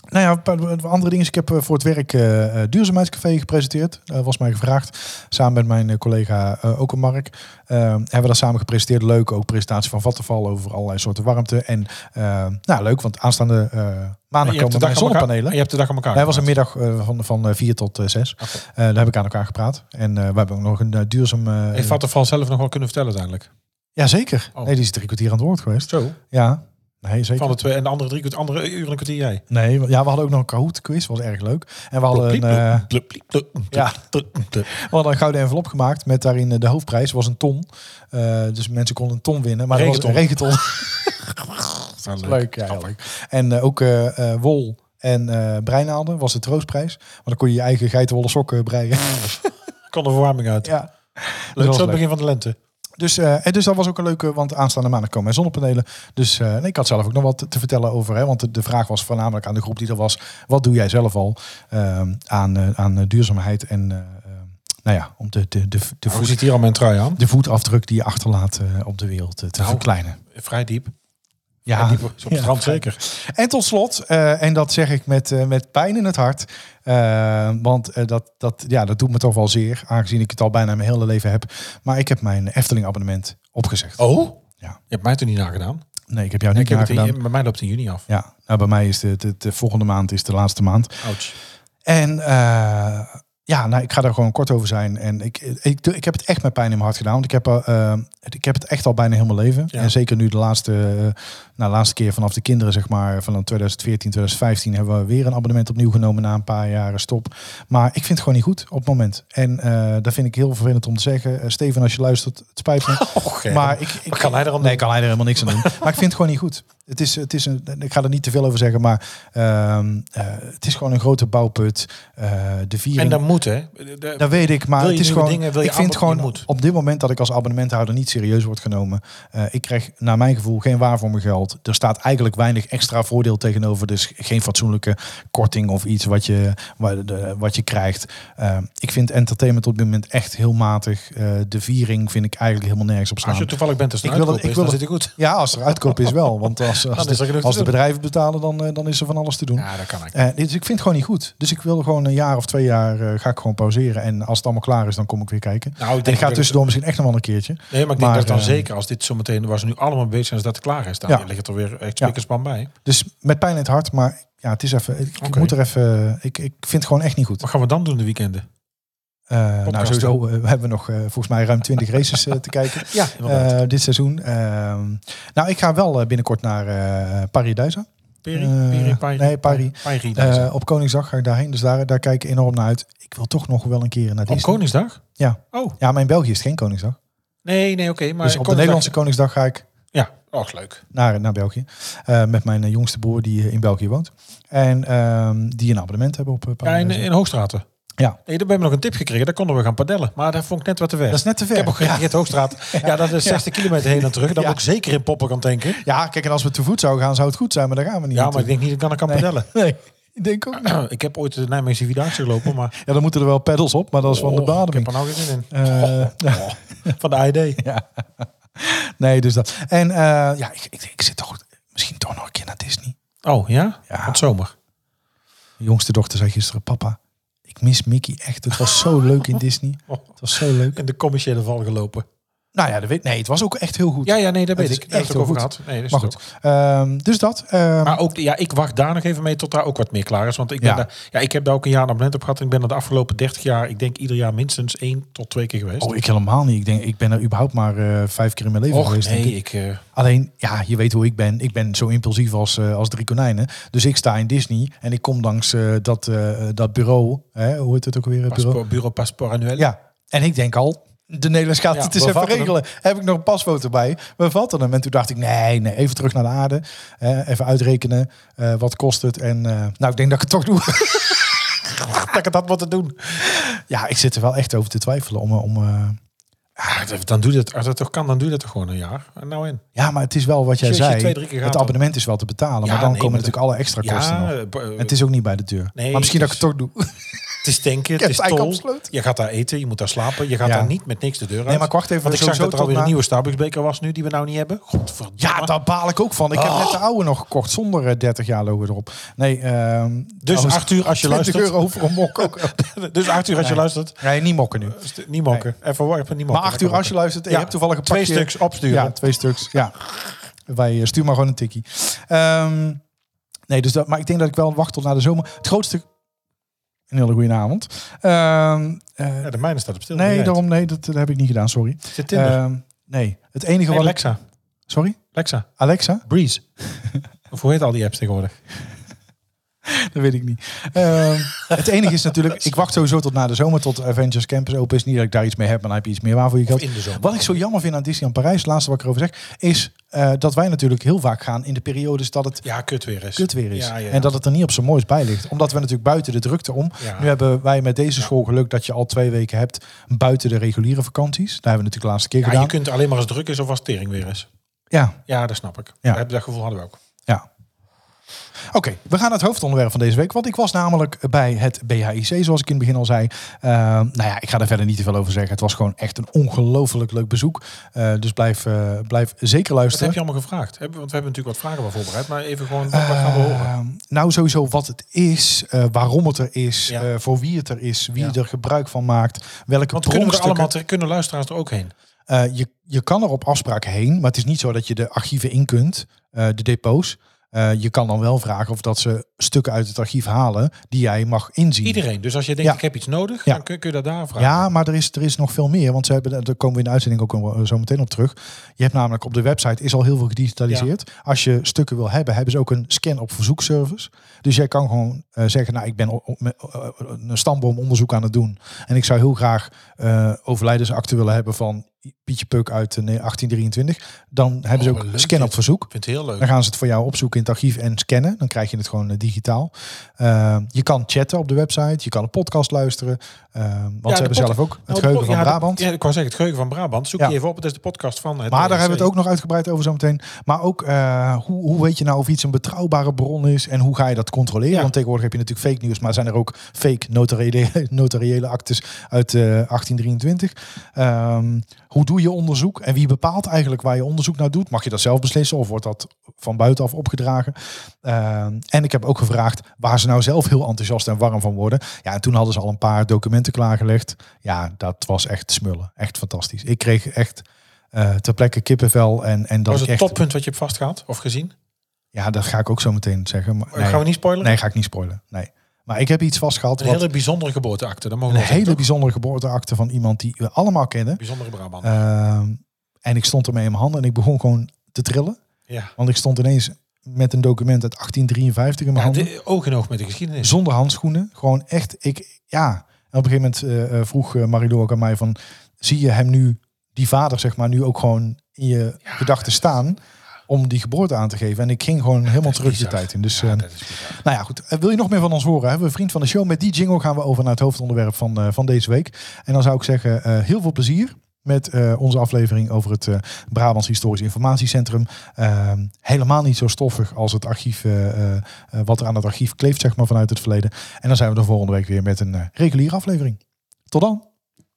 nou ja, een andere dingen. Ik heb eh, voor het werk eh, eh, Duurzaamheidscafé gepresenteerd. Eh, was mij gevraagd. Samen met mijn collega uh, ook Mark. Eh, hebben we dat samen gepresenteerd. Leuk. Ook presentatie van Vattenval over allerlei soorten warmte. En nou, leuk. Want aanstaande maandag de komen elkaar, zonnepanelen. je hebt de dag aan elkaar Hij was een middag van, van 4 tot 6. Oké. daar heb ik aan elkaar gepraat. En we hebben ook nog een duurzaam... Heeft Vattenfall zelf nog wel kunnen vertellen uiteindelijk? ja, zeker. Oh. Nee, die is drie kwartier aan het woord geweest. Zo. Ja, nee, zeker. Van de twee en de andere drie andere uren een kwartier jij. Nee, ja, we hadden ook nog een Kahoot quiz, was erg leuk. En we hadden een, ja. we hadden een gouden envelop gemaakt met daarin eh, de hoofdprijs was een ton. Eh, dus mensen konden een ton winnen, maar dat was een regenton. leuk, ja, leuk. En eh, ook wol en breinaalden was de troostprijs. Maar dan kon je je eigen geitenwolle sokken breien. Kon de verwarming uit. ja. Leuk, zo het begin van de lente. Dus, eh, en dus dat was ook een leuke, want aanstaande maandag komen mijn zonnepanelen. Dus eh, nee, ik had zelf ook nog wat te, te vertellen over. Hè, want de, de vraag was voornamelijk aan de groep die er was. Wat doe jij zelf al eh, aan, eh, aan duurzaamheid en eh, eh, nou ja, om de, de, de, de, ziet hier al mijn trui aan? de voetafdruk die je achterlaat op de wereld te Nou, verkleinen. Vrij diep. Ja, op de ja. strand zeker. En tot slot, eh, en dat zeg ik met, eh, met pijn in het hart. eh, want dat, dat, ja, dat doet me toch wel zeer, aangezien ik het al bijna mijn hele leven heb. Maar ik heb mijn Efteling abonnement opgezegd. Oh? Ja. Je hebt mij toen niet nagedaan. Nee, ik heb jou Ik niet heb het in, nagedaan. bij mij loopt het in juni af. Ja, nou, bij mij is de, de, de volgende maand is de laatste maand. Ouch. En eh, ja, nou, ik ga daar gewoon kort over zijn. En ik, ik, ik heb het echt met pijn in mijn hart gedaan. Want ik heb, eh, ik heb het echt al bijna heel mijn leven. Ja. En zeker nu de laatste, eh, nou, laatste keer vanaf de kinderen, zeg maar, van 2014, 2015, hebben we weer een abonnement opnieuw genomen na een paar jaren stop. Maar ik vind het gewoon niet goed op het moment. En eh dat vind ik heel vervelend om te zeggen. Steven, als je luistert, het spijt me. Maar ik, kan hij er aan Nee, doen? kan hij er helemaal niks aan doen. maar ik vind het gewoon niet goed. Het is, het is een, ik ga er niet te veel over zeggen, maar ehm, eh, het is gewoon een grote bouwput. Eh, de viering. En dat moet, hè? De- dat weet ik, maar het is gewoon. dingen, ik vind gewoon moet. op dit moment dat ik als abonnementhouder niet serieus word genomen. eh, ik krijg naar mijn gevoel geen waar voor mijn geld. Er staat eigenlijk weinig extra voordeel tegenover. Dus geen fatsoenlijke korting of iets wat je, wat, de, wat je krijgt. Ik vind entertainment op dit moment echt heel matig. De viering vind ik eigenlijk helemaal nergens op slaan. Als je toevallig bent als Ik wil het- ik is, wil dan zit goed. Ja, als er uitkoop is wel. Want als, als, de, te als de bedrijven betalen, dan, eh, dan is er van alles te doen. Ja, dat kan ik. Eh, dus ik vind het gewoon niet goed. Dus ik wil gewoon een jaar of twee jaar eh, ga ik gewoon pauzeren. En als het allemaal klaar is, dan kom ik weer kijken. Nou, ik En denk ik ga tussendoor misschien echt nog wel een keertje. Nee, maar ik denk dat dan zeker als dit zometeen, waar ze nu allemaal bezig zijn, is dat het klaar is. Dan Ja. ligt er weer echt spikkerspan bij. Dus met pijn in het hart. Maar ja, het is even. Ik, moet er even. Ik, ik vind het gewoon echt niet goed. Wat gaan we dan doen de weekenden? Eh, nou, sowieso eh, we hebben nog eh, volgens mij ruim 20 races te kijken Ja, dit seizoen. Ehm, nou, ik ga wel binnenkort naar Paris-Duiza. Peri, Peri, Pari, nee, Pari. Op Koningsdag ga ik daarheen, dus daar, daar kijk ik enorm naar uit. Ik wil toch nog wel een keer naar Op Disney. Koningsdag? Ja. Oh, Ja, maar in België is het geen Koningsdag. nee, nee, oké. maar dus op de Nederlandse Koningsdag ga ik Ja, och, leuk. naar, naar België. Met mijn jongste broer die in België woont. En ehm, die een abonnement hebben op uh, Ja, in, in Hoogstraten. Ja. Daar hebben we nog een tip gekregen. Daar konden we gaan padellen. Maar dat vond ik net wat te ver. Dat is net te ver. Ik heb ook gereageerd Hoogstraat. Ja, dat is 60 kilometer heen en terug. Dan Ja. moet ik zeker in poppen kan tanken. Ja, kijk, en als we te voet zouden gaan, zou het goed zijn, maar daar gaan we niet. Ja, maar ik denk niet dat ik dan kan Nee. padellen. Nee, ik denk ook niet. ik heb ooit de Nijmeegse Vierdaagse gelopen, maar... Ja, dan moeten er wel pedals op, maar dat is van de Oh, Ik heb er nou geen zin in. Eh, Oh, van de AED. nee, dus dat. En eh, ja, ik, ik, ik zit toch misschien toch nog een keer naar Disney. Oh, ja? Ja. Van zomer. Jongste dochter zei gisteren, papa, ik mis Mickey echt. Het was zo leuk in Disney. Het was zo leuk. in de commerciële val gelopen. Nou ja, dat weet, nee, het was ook echt heel goed. Ja, ja, nee, dat weet ik. echt heel over goed. gehad. Nee, dat maar goed. Ehm, dus dat. ehm, Maar ook, ja, ik wacht daar nog even mee tot daar ook wat meer klaar is. Want ik, ben Ja. daar, ja, ik heb daar ook een jaar een abonnement op gehad. En ik ben er de afgelopen 30 jaar, ik denk ieder jaar minstens één tot twee keer geweest. oh, ik helemaal niet. Ik denk, ik ben er überhaupt maar eh, vijf keer in mijn leven Och, geweest. nee, ik. ik... eh, Alleen, ja, je weet hoe ik ben. Ik ben zo impulsief als, eh, als drie konijnen. Dus ik sta in Disney en ik kom langs dat, dat bureau. Hè, hoe heet het ook weer? Het bureau? bureau Annuel. Ja, en ik denk al, de Nederlands gaat Ja, het eens even regelen. Heb ik nog een pasfoto bij? We vatten hem. En toen dacht ik, nee, nee even terug naar de aarde. Eh, even uitrekenen. eh, wat kost het? En eh, nou, ik denk dat ik het toch doe. dat ik het had moeten doen. ja, ik zit er wel echt over te twijfelen. Om, om, Ja, dan doe je dat. Als dat toch kan, dan doe je dat toch gewoon een jaar. En nou in. ja, maar het is wel wat jij zei. twee, drie keer gaat het abonnement is wel te betalen. Ja, maar dan nee, komen natuurlijk alle extra kosten nog. Het is ook niet bij de deur. Nee, maar misschien dat ik het toch doe. Het is tanken, het is tol. Je gaat daar eten, je moet daar slapen. Je gaat Ja. daar niet met niks de deur uit. Nee, maar ik wacht even. Want ik zag dat er alweer een nieuwe Starbucks-beker was nu, die we nou niet hebben. Godverdomme. Ja, daar baal ik ook van. Ik heb Oh. net de oude nog gekocht zonder eh, 30 jaar logo erop. Nee, ehm Dus Arthur, als je 20 luistert. euro voor een mok ook. Dus Arthur, als je Nee. luistert. Nee, niet mokken nu. st- Niet mokken. Even, wa- even niet mokken. Maar Arthur, als je luistert en Ja, je hebt toevallig een Twee pakje... stuks opsturen. Ja, twee stuks. Ja. Wij eh, stuur maar gewoon een tikkie. Ehm, nee, dus dat, maar ik denk dat ik wel wacht tot na de zomer. Het grootste... Een hele goede avond. Ehm, eh, Ja, de mijne staat op stil. nee, daarom nee, dat, dat heb ik niet gedaan, sorry. Zit. Ehm, nee, het enige Nee, wat ik... Alexa. Sorry? Alexa. Alexa? Breeze. of hoe heet al die apps tegenwoordig? Dat weet ik niet. Ehm, het enige is natuurlijk, ik wacht sowieso tot na de zomer, tot Avengers Campus open is. Niet dat ik daar iets mee heb, maar dan heb je iets meer waar voor je geld. in de zomer. Wat ik zo jammer vind aan Disneyland Parijs, het laatste wat ik erover zeg, is eh, dat wij natuurlijk heel vaak gaan in de periodes dat het Ja, kut weer is. kut weer is. Ja, ja. En dat het er niet op zijn moois bij ligt. Omdat we natuurlijk buiten de drukte om. Nu hebben wij met deze school geluk dat je al twee weken hebt buiten de reguliere vakanties. Daar hebben we natuurlijk de laatste keer Ja, gedaan. je kunt alleen maar als het druk is of als tering weer is. Ja, Ja, dat snap ik. Ja. Dat gevoel hadden we ook. Oké, we gaan naar het hoofdonderwerp van deze week. Want ik was namelijk bij het BHIC, zoals ik in het begin al zei. Uh, nou ja, ik ga daar verder niet te veel over zeggen. Het was gewoon echt een ongelooflijk leuk bezoek. Uh, dus blijf, uh, blijf zeker Wat luisteren. heb je allemaal gevraagd? Want we hebben natuurlijk wat vragen wel voorbereid. Maar even gewoon, wat, gaan we horen? Uh, nou, sowieso wat het is, waarom het er is, Ja. voor wie het er is, wie Ja. er gebruik van maakt, welke Want kunnen, we er allemaal, kunnen luisteraars er ook heen? Je, je kan er op afspraak heen, maar het is niet zo dat je de archieven in kunt, de depots. Uh, je kan dan wel vragen of dat ze stukken uit het archief halen die jij mag inzien. Iedereen. Dus als je denkt, Ja. ik heb iets nodig, Ja. dan kun, kun je dat daar vragen. Ja, maar er is, er is nog veel meer. Want ze hebben, daar komen we in de uitzending ook zo meteen op terug. Je hebt namelijk op de website is al heel veel gedigitaliseerd. Als je stukken wil hebben, hebben ze ook een scan op verzoekservice. Dus jij kan gewoon uh, zeggen, nou ik ben op, op, uh, een stamboomonderzoek aan het doen. En ik zou heel graag uh, overlijdensakte willen hebben van Pietje Puk uit uh, 1823. Dan hebben ze Oh, ook scan op verzoek. Ik vind het heel leuk. Dan gaan ze het voor jou opzoeken in het archief en scannen. Dan krijg je het gewoon uh, digitaal. Uh, je kan chatten op de website. Je kan een podcast luisteren. Uh, want Ja, ze hebben zelf ook het Nou, geheugen van ja, de- Brabant. Ja, ik wou zeggen, het geheugen van Brabant. Zoek Ja. je even op. Het is de podcast van het Maar daar hebben we het ook nog uitgebreid over zometeen. Maar ook uh, hoe, hoe weet je nou of iets een betrouwbare bron is en hoe ga je dat controleren? Want tegenwoordig heb je natuurlijk fake nieuws, maar zijn er ook fake notariële, notariële actes uit uh, 1823. Um, hoe doe je onderzoek en wie bepaalt eigenlijk waar je onderzoek naar doet? Mag je dat zelf beslissen of wordt dat van buitenaf opgedragen? Uh, en ik heb ook gevraagd waar ze nou zelf heel enthousiast en warm van worden. Ja, en toen hadden ze al een paar documenten klaargelegd. Ja, dat was echt smullen. Echt fantastisch. Ik kreeg echt uh, ter plekke kippenvel. En, en dat was het echt, toppunt wat je hebt vastgehad of gezien? Ja, dat ga ik ook zo meteen zeggen. Maar, Gaan we niet spoilen? Nee, ga ik niet spoilen. Nee. Maar ik heb iets vastgehaald. Een Wat, hele bijzondere geboorteakte. Dat mogen een we hele zeggen, bijzondere geboorteakte van iemand die we allemaal kennen. Bijzondere Brabant. Ehm, en ik stond ermee in mijn handen en ik begon gewoon te trillen. ja. Want ik stond ineens met een document uit 1853 in mijn ja, handen. de, oog in oog met de geschiedenis. Zonder handschoenen. Gewoon echt, ik, ja. En op een gegeven moment eh, eh, vroeg uh, Marilou ook aan mij van, zie je hem nu, die vader zeg maar, nu ook gewoon in je gedachten staan om die geboorte aan te geven. En ik ging gewoon helemaal terug de bizar. tijd in. Dus, Ja, eh, nou ja, goed. Eh, wil je nog meer van ons horen? Hebben we een vriend van de show. Met die jingle gaan we over naar het hoofdonderwerp van, eh, van deze week. En dan zou ik zeggen, eh, heel veel plezier met eh, onze aflevering over het eh, Brabants Historisch Informatiecentrum. Eh, helemaal niet zo stoffig als het archief, eh, wat er aan het archief kleeft, zeg maar, vanuit het verleden. En dan zijn we de volgende week weer met een reguliere aflevering. Tot dan.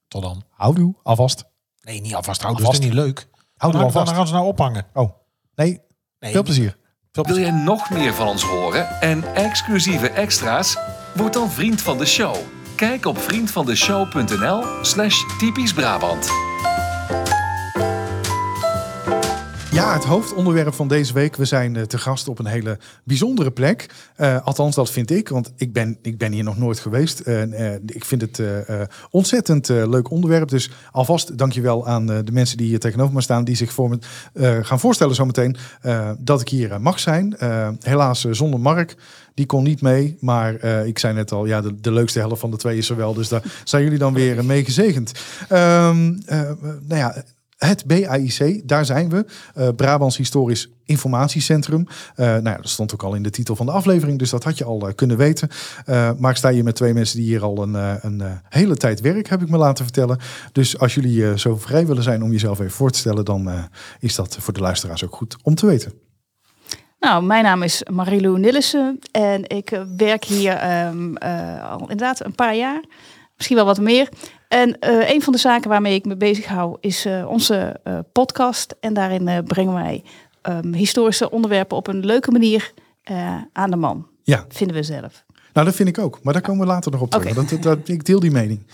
Tot dan. Houdoe, alvast. Nee, niet alvast. Alvast. Dat is niet leuk. Houdoe Dan alvast. gaan ze nou ophangen. Oh, nee, Nee, veel plezier. veel Wil jij nog meer van ons horen en exclusieve extra's? Word dan vriend van de show. Kijk op vriendvandeshow.nl slash typisch Brabant. Ja, het hoofdonderwerp van deze week. We zijn eh, te gast op een hele bijzondere plek. Eh, althans, dat vind ik, want ik ben, ik ben hier nog nooit geweest. Eh, ik vind het eh, ontzettend leuk onderwerp. Dus alvast dankjewel aan de mensen die hier tegenover me staan... die zich voor me gaan voorstellen zometeen dat ik hier mag zijn. Helaas zonder Mark. Die kon niet mee, maar ik zei net al, ja, de, de leukste helft van de twee is er wel. Dus daar zijn jullie dan weer mee gezegend. Ehm, eh, eh, nou ja, het BAIC, daar zijn we. Eh, Brabants Historisch Informatiecentrum. Eh, nou ja, dat stond ook al in de titel van de aflevering, dus dat had je al eh, kunnen weten. Maar ik sta hier met twee mensen die hier al een, een hele tijd werk, heb ik me laten vertellen. Dus als jullie zo vrij willen zijn om jezelf even voor te stellen, dan is dat voor de luisteraars ook goed om te weten. Nou, mijn naam is Marilou Nillissen en ik werk hier ehm, eh, al inderdaad een paar jaar, misschien wel wat meer. En eh, een van de zaken waarmee ik me bezig hou is eh, onze eh, podcast. En daarin brengen wij ehm, historische onderwerpen op een leuke manier aan de man, Ja, vinden we zelf. nou dat vind ik ook. Maar daar komen we later nog op terug. Dat, dat, ik deel die mening.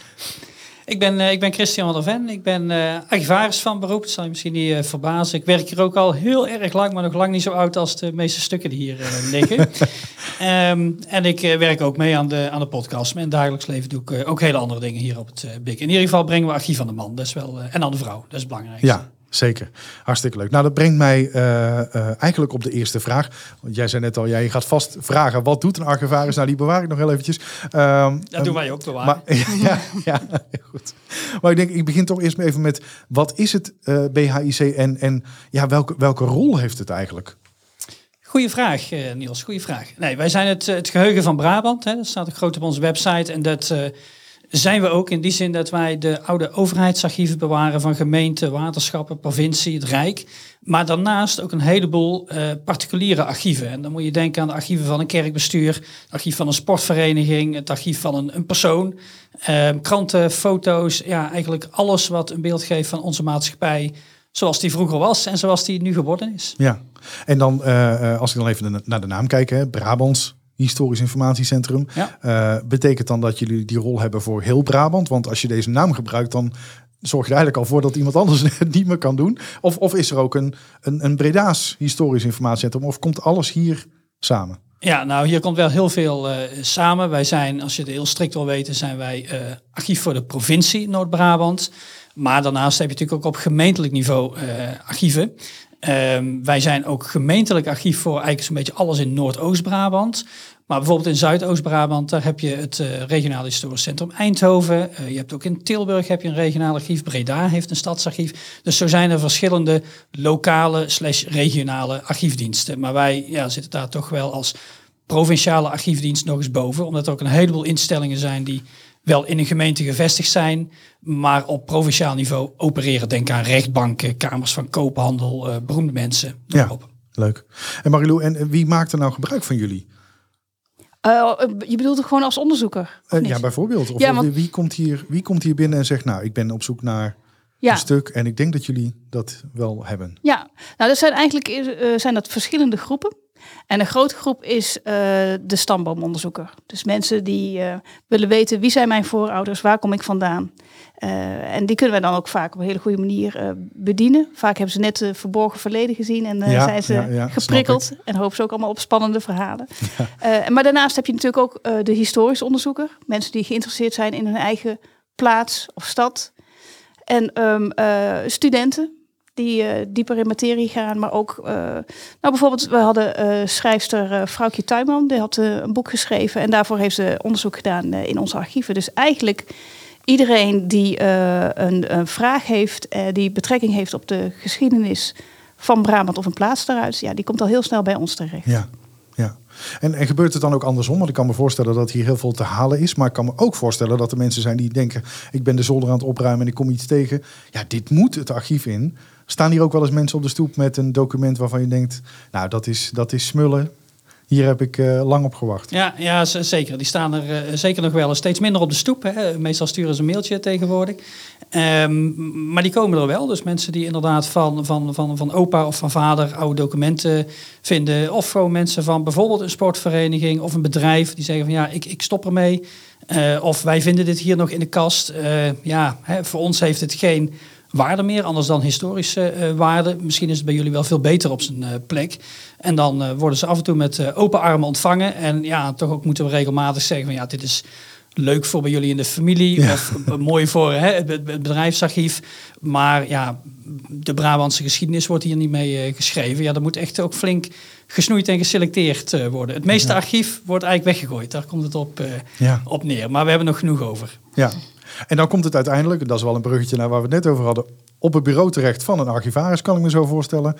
Ik ben, eh, ik ben Christian van der Ven. Ik ben eh archivaris van beroep. Dat zal je misschien niet eh, verbazen. Ik werk hier ook al heel erg lang, maar nog lang niet zo oud als de meeste stukken die hier liggen. Ehm, en ik werk ook mee aan de, aan de podcast. Maar in het dagelijks leven doe ik ook hele andere dingen hier op het uh, BIC. In ieder geval brengen we archief aan de man. Dat is wel, en aan de vrouw. Dat is belangrijk. Ja, zeker. Hartstikke leuk. Nou, dat brengt mij eh, eh, eigenlijk op de eerste vraag. Want jij zei net al, jij gaat vast vragen, wat doet een archivaris? Nou, die bewaar ik nog heel eventjes. Ehm, Dat doen wij ook bewaren. Maar, ja, ja, goed. Maar ik denk, ik begin toch eerst maar even met, wat is het eh, BHIC en, en ja, welke, welke rol heeft het eigenlijk? Goeie vraag, Niels. Goeie vraag. Nee, wij zijn het, het geheugen van Brabant. Hè. Dat staat ook groot op onze website. En dat zijn we ook in die zin dat wij de oude overheidsarchieven bewaren van gemeenten, waterschappen, provincie, het Rijk. Maar daarnaast ook een heleboel eh, particuliere archieven. En dan moet je denken aan de archieven van een kerkbestuur, het archief van een sportvereniging, het archief van een, een persoon, eh, kranten, foto's. Ja, eigenlijk alles wat een beeld geeft van onze maatschappij zoals die vroeger was en zoals die nu geworden is. Ja, en dan eh, eh, als ik dan even na- naar de naam kijk, hè, Brabants Historisch Informatiecentrum. Ja. Eh, betekent dan dat jullie die rol hebben voor heel Brabant? Want als je deze naam gebruikt, dan zorg je er eigenlijk al voor dat iemand anders het niet meer kan doen. Of, of is er ook een, een, een Breda's Historisch Informatiecentrum? Of komt alles hier samen? Ja, nou hier komt wel heel veel eh, samen. Wij zijn, als je het heel strikt wil weten, zijn wij eh, archief voor de provincie Noord-Brabant. Maar daarnaast heb je natuurlijk ook op gemeentelijk niveau archieven. Ehm, wij zijn ook gemeentelijk archief voor eigenlijk zo'n beetje alles in Noordoost-Brabant. Maar bijvoorbeeld in Zuidoost-Brabant, daar heb je het eh regionaal historisch centrum Eindhoven. Eh, je hebt ook in Tilburg heb je een regionaal archief. Breda heeft een stadsarchief. Dus zo zijn er verschillende lokale slash regionale archiefdiensten. Maar wij ja, zitten daar toch wel als provinciale archiefdienst nog eens boven. Omdat er ook een heleboel instellingen zijn die wel in een gemeente gevestigd zijn, maar op provinciaal niveau opereren. Denk aan rechtbanken, kamers van koophandel, eh, beroemde mensen. Ja. Leuk. En Marilou, en wie maakt er nou gebruik van jullie? Eh, je bedoelt het gewoon als onderzoeker? Eh, ja, bijvoorbeeld. Of Ja, of want- wie, komt hier, wie komt hier binnen en zegt, nou, ik ben op zoek naar ja. een stuk en ik denk dat jullie dat wel hebben. Ja, nou dat zijn eigenlijk eh, zijn dat verschillende groepen. En een grote groep is uh, de stamboomonderzoeker. Dus mensen die uh, willen weten wie zijn mijn voorouders, waar kom ik vandaan. Uh, en die kunnen we dan ook vaak op een hele goede manier bedienen. Vaak hebben ze net de verborgen verleden gezien en ja, zijn ze ja, ja, geprikkeld. En hopen ze ook allemaal op spannende verhalen. maar daarnaast heb je natuurlijk ook de historisch onderzoeker. Mensen die geïnteresseerd zijn in hun eigen plaats of stad. En um, studenten die uh, dieper in materie gaan. Maar ook, uh, nou bijvoorbeeld, we hadden uh, schrijfster Vrouwtje Tuinman. Die had een boek geschreven en daarvoor heeft ze onderzoek gedaan in onze archieven. Dus eigenlijk iedereen die een, een, vraag heeft, die betrekking heeft op de geschiedenis van Brabant of een plaats daaruit, ja, die komt al heel snel bij ons terecht. Ja, ja. En, en gebeurt het dan ook andersom? Want ik kan me voorstellen dat hier heel veel te halen is. Maar ik kan me ook voorstellen dat er mensen zijn die denken... ik ben de zolder aan het opruimen en ik kom iets tegen. Ja, dit moet het archief in. Staan hier ook wel eens mensen op de stoep met een document waarvan je denkt, nou dat is, dat is smullen. Hier heb ik uh, lang op gewacht. Ja, ja zeker. Die staan er uh, zeker nog wel steeds minder op de stoep. Hè. Meestal sturen ze een mailtje tegenwoordig. Um, maar die komen er wel. Dus mensen die inderdaad van, van, van, van opa of van vader oude documenten vinden. Of gewoon mensen van bijvoorbeeld een sportvereniging of een bedrijf. Die zeggen van ja, ik, ik stop ermee. Uh, of wij vinden dit hier nog in de kast. ja, hè, voor ons heeft het geen waarde meer, anders dan historische uh, waarde. Misschien is het bij jullie wel veel beter op zijn uh, plek. En dan uh, worden ze af en toe met open armen ontvangen. En ja, toch ook moeten we regelmatig zeggen van ja, dit is leuk voor bij jullie in de familie. Ja. Of mooi voor hè, het, het, bedrijfsarchief. Maar ja, de Brabantse geschiedenis wordt hier niet mee geschreven. Ja, dat moet echt ook flink gesnoeid en geselecteerd worden. Het meeste archief wordt eigenlijk weggegooid. Daar komt het op, ja. op neer. Maar we hebben nog genoeg over. Ja, en dan komt het uiteindelijk, dat is wel een bruggetje naar waar we het net over hadden, op het bureau terecht van een archivaris, kan ik me zo voorstellen.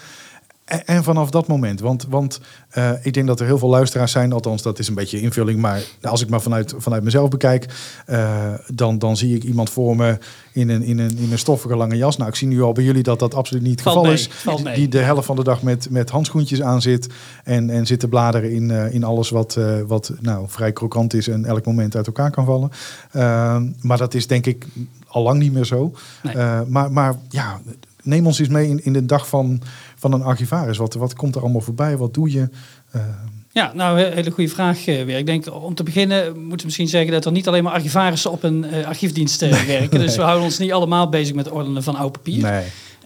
En, vanaf dat moment, want, want uh, ik denk dat er heel veel luisteraars zijn, althans dat is een beetje invulling, maar als ik maar vanuit, vanuit mezelf bekijk, uh, dan, dan zie ik iemand voor me in een, in, een, in een stoffige lange jas. Nou, ik zie nu al bij jullie dat dat absoluut niet het geval is. Die, die, de helft van de dag met, met handschoentjes aan zit en, en zit te bladeren in, uh, in alles wat, wat nou, vrij krokant is en elk moment uit elkaar kan vallen. maar dat is denk ik al lang niet meer zo. Nee. maar, maar ja, neem ons eens mee in, in de dag van, van een archivaris. Wat, wat komt er allemaal voorbij? Wat doe je? Uh... Ja, nou, een hele goede vraag uh, weer. Ik denk om te beginnen moeten we misschien zeggen dat er niet alleen maar archivarissen op een uh, archiefdienst werken. Dus we houden ons niet allemaal bezig met ordenen van oud papier. Nee.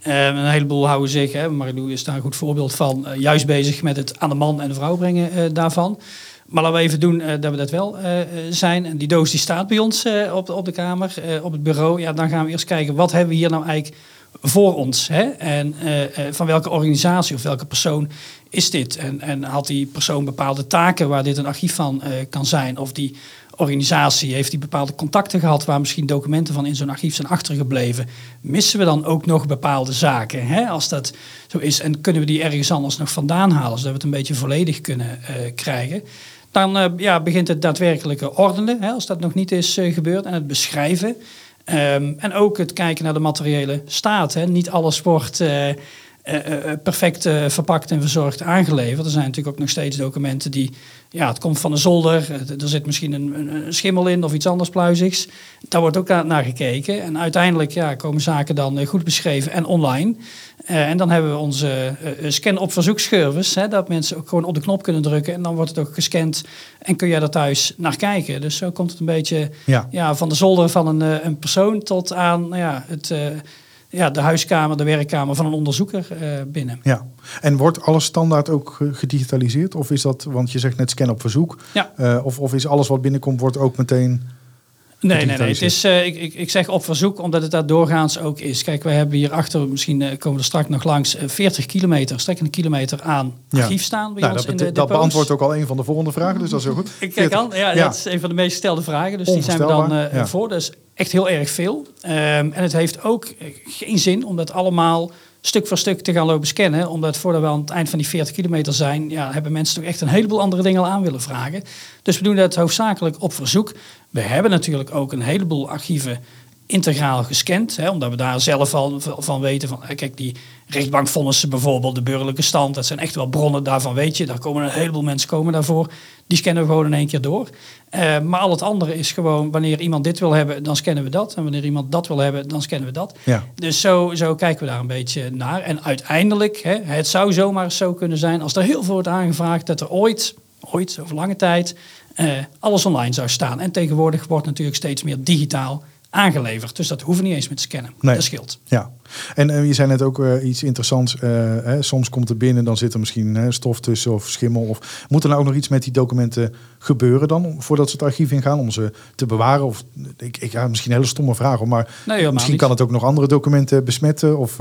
Um, een heleboel houden zich, hè, Marilou is daar een goed voorbeeld van, juist bezig met het aan de man en de vrouw brengen daarvan. Maar laten we even doen dat we dat wel zijn. En die doos die staat bij ons op, op de kamer, op het bureau. Ja, dan gaan we eerst kijken, wat hebben we hier nou eigenlijk voor ons. Hè? En uh, van welke organisatie of welke persoon is dit? En, en had die persoon bepaalde taken waar dit een archief van uh, kan zijn? Of die organisatie heeft die bepaalde contacten gehad waar misschien documenten van in zo'n archief zijn achtergebleven? Missen we dan ook nog bepaalde zaken? Hè? Als dat zo is, en kunnen we die ergens anders nog vandaan halen, zodat we het een beetje volledig kunnen krijgen? Dan ja, begint het daadwerkelijke ordenen, hè, als dat nog niet is gebeurd, en het beschrijven. Um, en ook het kijken naar de materiële staat. Hè. Niet alles wordt uh, uh, perfect verpakt en verzorgd aangeleverd. Er zijn natuurlijk ook nog steeds documenten die ja, het komt van een zolder, er zit misschien een, een, schimmel in of iets anders pluizigs. Daar wordt ook naar gekeken. En uiteindelijk ja, komen zaken dan eh, goed beschreven en online. Uh, en dan hebben we onze uh, scan op verzoekservice, hè, dat mensen ook gewoon op de knop kunnen drukken en dan wordt het ook gescand en kun jij er thuis naar kijken. Dus zo komt het een beetje ja. ja van de zolder van een, een persoon tot aan nou ja, het ja, de huiskamer, de werkkamer van een onderzoeker binnen. Ja, en wordt alles standaard ook gedigitaliseerd? Of is dat, want je zegt net scan op verzoek, ja. Of, of is alles wat binnenkomt, wordt ook meteen Nee, nee, nee. Het is, uh, ik, ik, ik zeg op verzoek, omdat het daar doorgaans ook is. Kijk, we hebben hier achter, misschien uh, komen we er straks nog langs, uh, 40 kilometer, strekkende kilometer aan archief staan bij nou, ons dat, in de dat beantwoordt ook al een van de volgende vragen, dus dat is heel goed. Ik kijk aan, ja, ja, dat is een van de meest gestelde vragen, dus die zijn we dan ja. voor. Dus echt heel erg veel. Um, en het heeft ook geen zin om dat allemaal stuk voor stuk te gaan lopen scannen. Omdat voordat we aan het eind van die 40 kilometer zijn, ja, hebben mensen toch echt een heleboel andere dingen al aan willen vragen. Dus we doen dat hoofdzakelijk op verzoek. We hebben natuurlijk ook een heleboel archieven integraal gescand. Hè, omdat we daar zelf al van weten van, kijk, die rechtbankvonnissen bijvoorbeeld, de burgerlijke stand, dat zijn echt wel bronnen, daarvan weet je. Daar komen een heleboel mensen komen daarvoor. Die scannen we gewoon in één keer door. Eh, maar al het andere is gewoon, wanneer iemand dit wil hebben, dan scannen we dat. En wanneer iemand dat wil hebben, dan scannen we dat. Ja. Dus zo, zo kijken we daar een beetje naar. En uiteindelijk, hè, het zou zomaar zo kunnen zijn als er heel veel wordt aangevraagd dat er ooit, ooit over lange tijd, eh, alles online zou staan. En tegenwoordig wordt natuurlijk steeds meer digitaal aangeleverd. Dus dat hoeven niet eens met te scannen. Nee. Dat scheelt. Ja, en eh, je zei net ook eh, iets interessants. eh, hè, soms komt er binnen, dan zit er misschien hè, stof tussen of schimmel. Of moet er nou ook nog iets met die documenten gebeuren dan, voordat ze het archief ingaan, om ze te bewaren? Of ik, ik ja, misschien een hele stomme vraag, hoor, maar Nee, misschien niet. kan het ook nog andere documenten besmetten. Of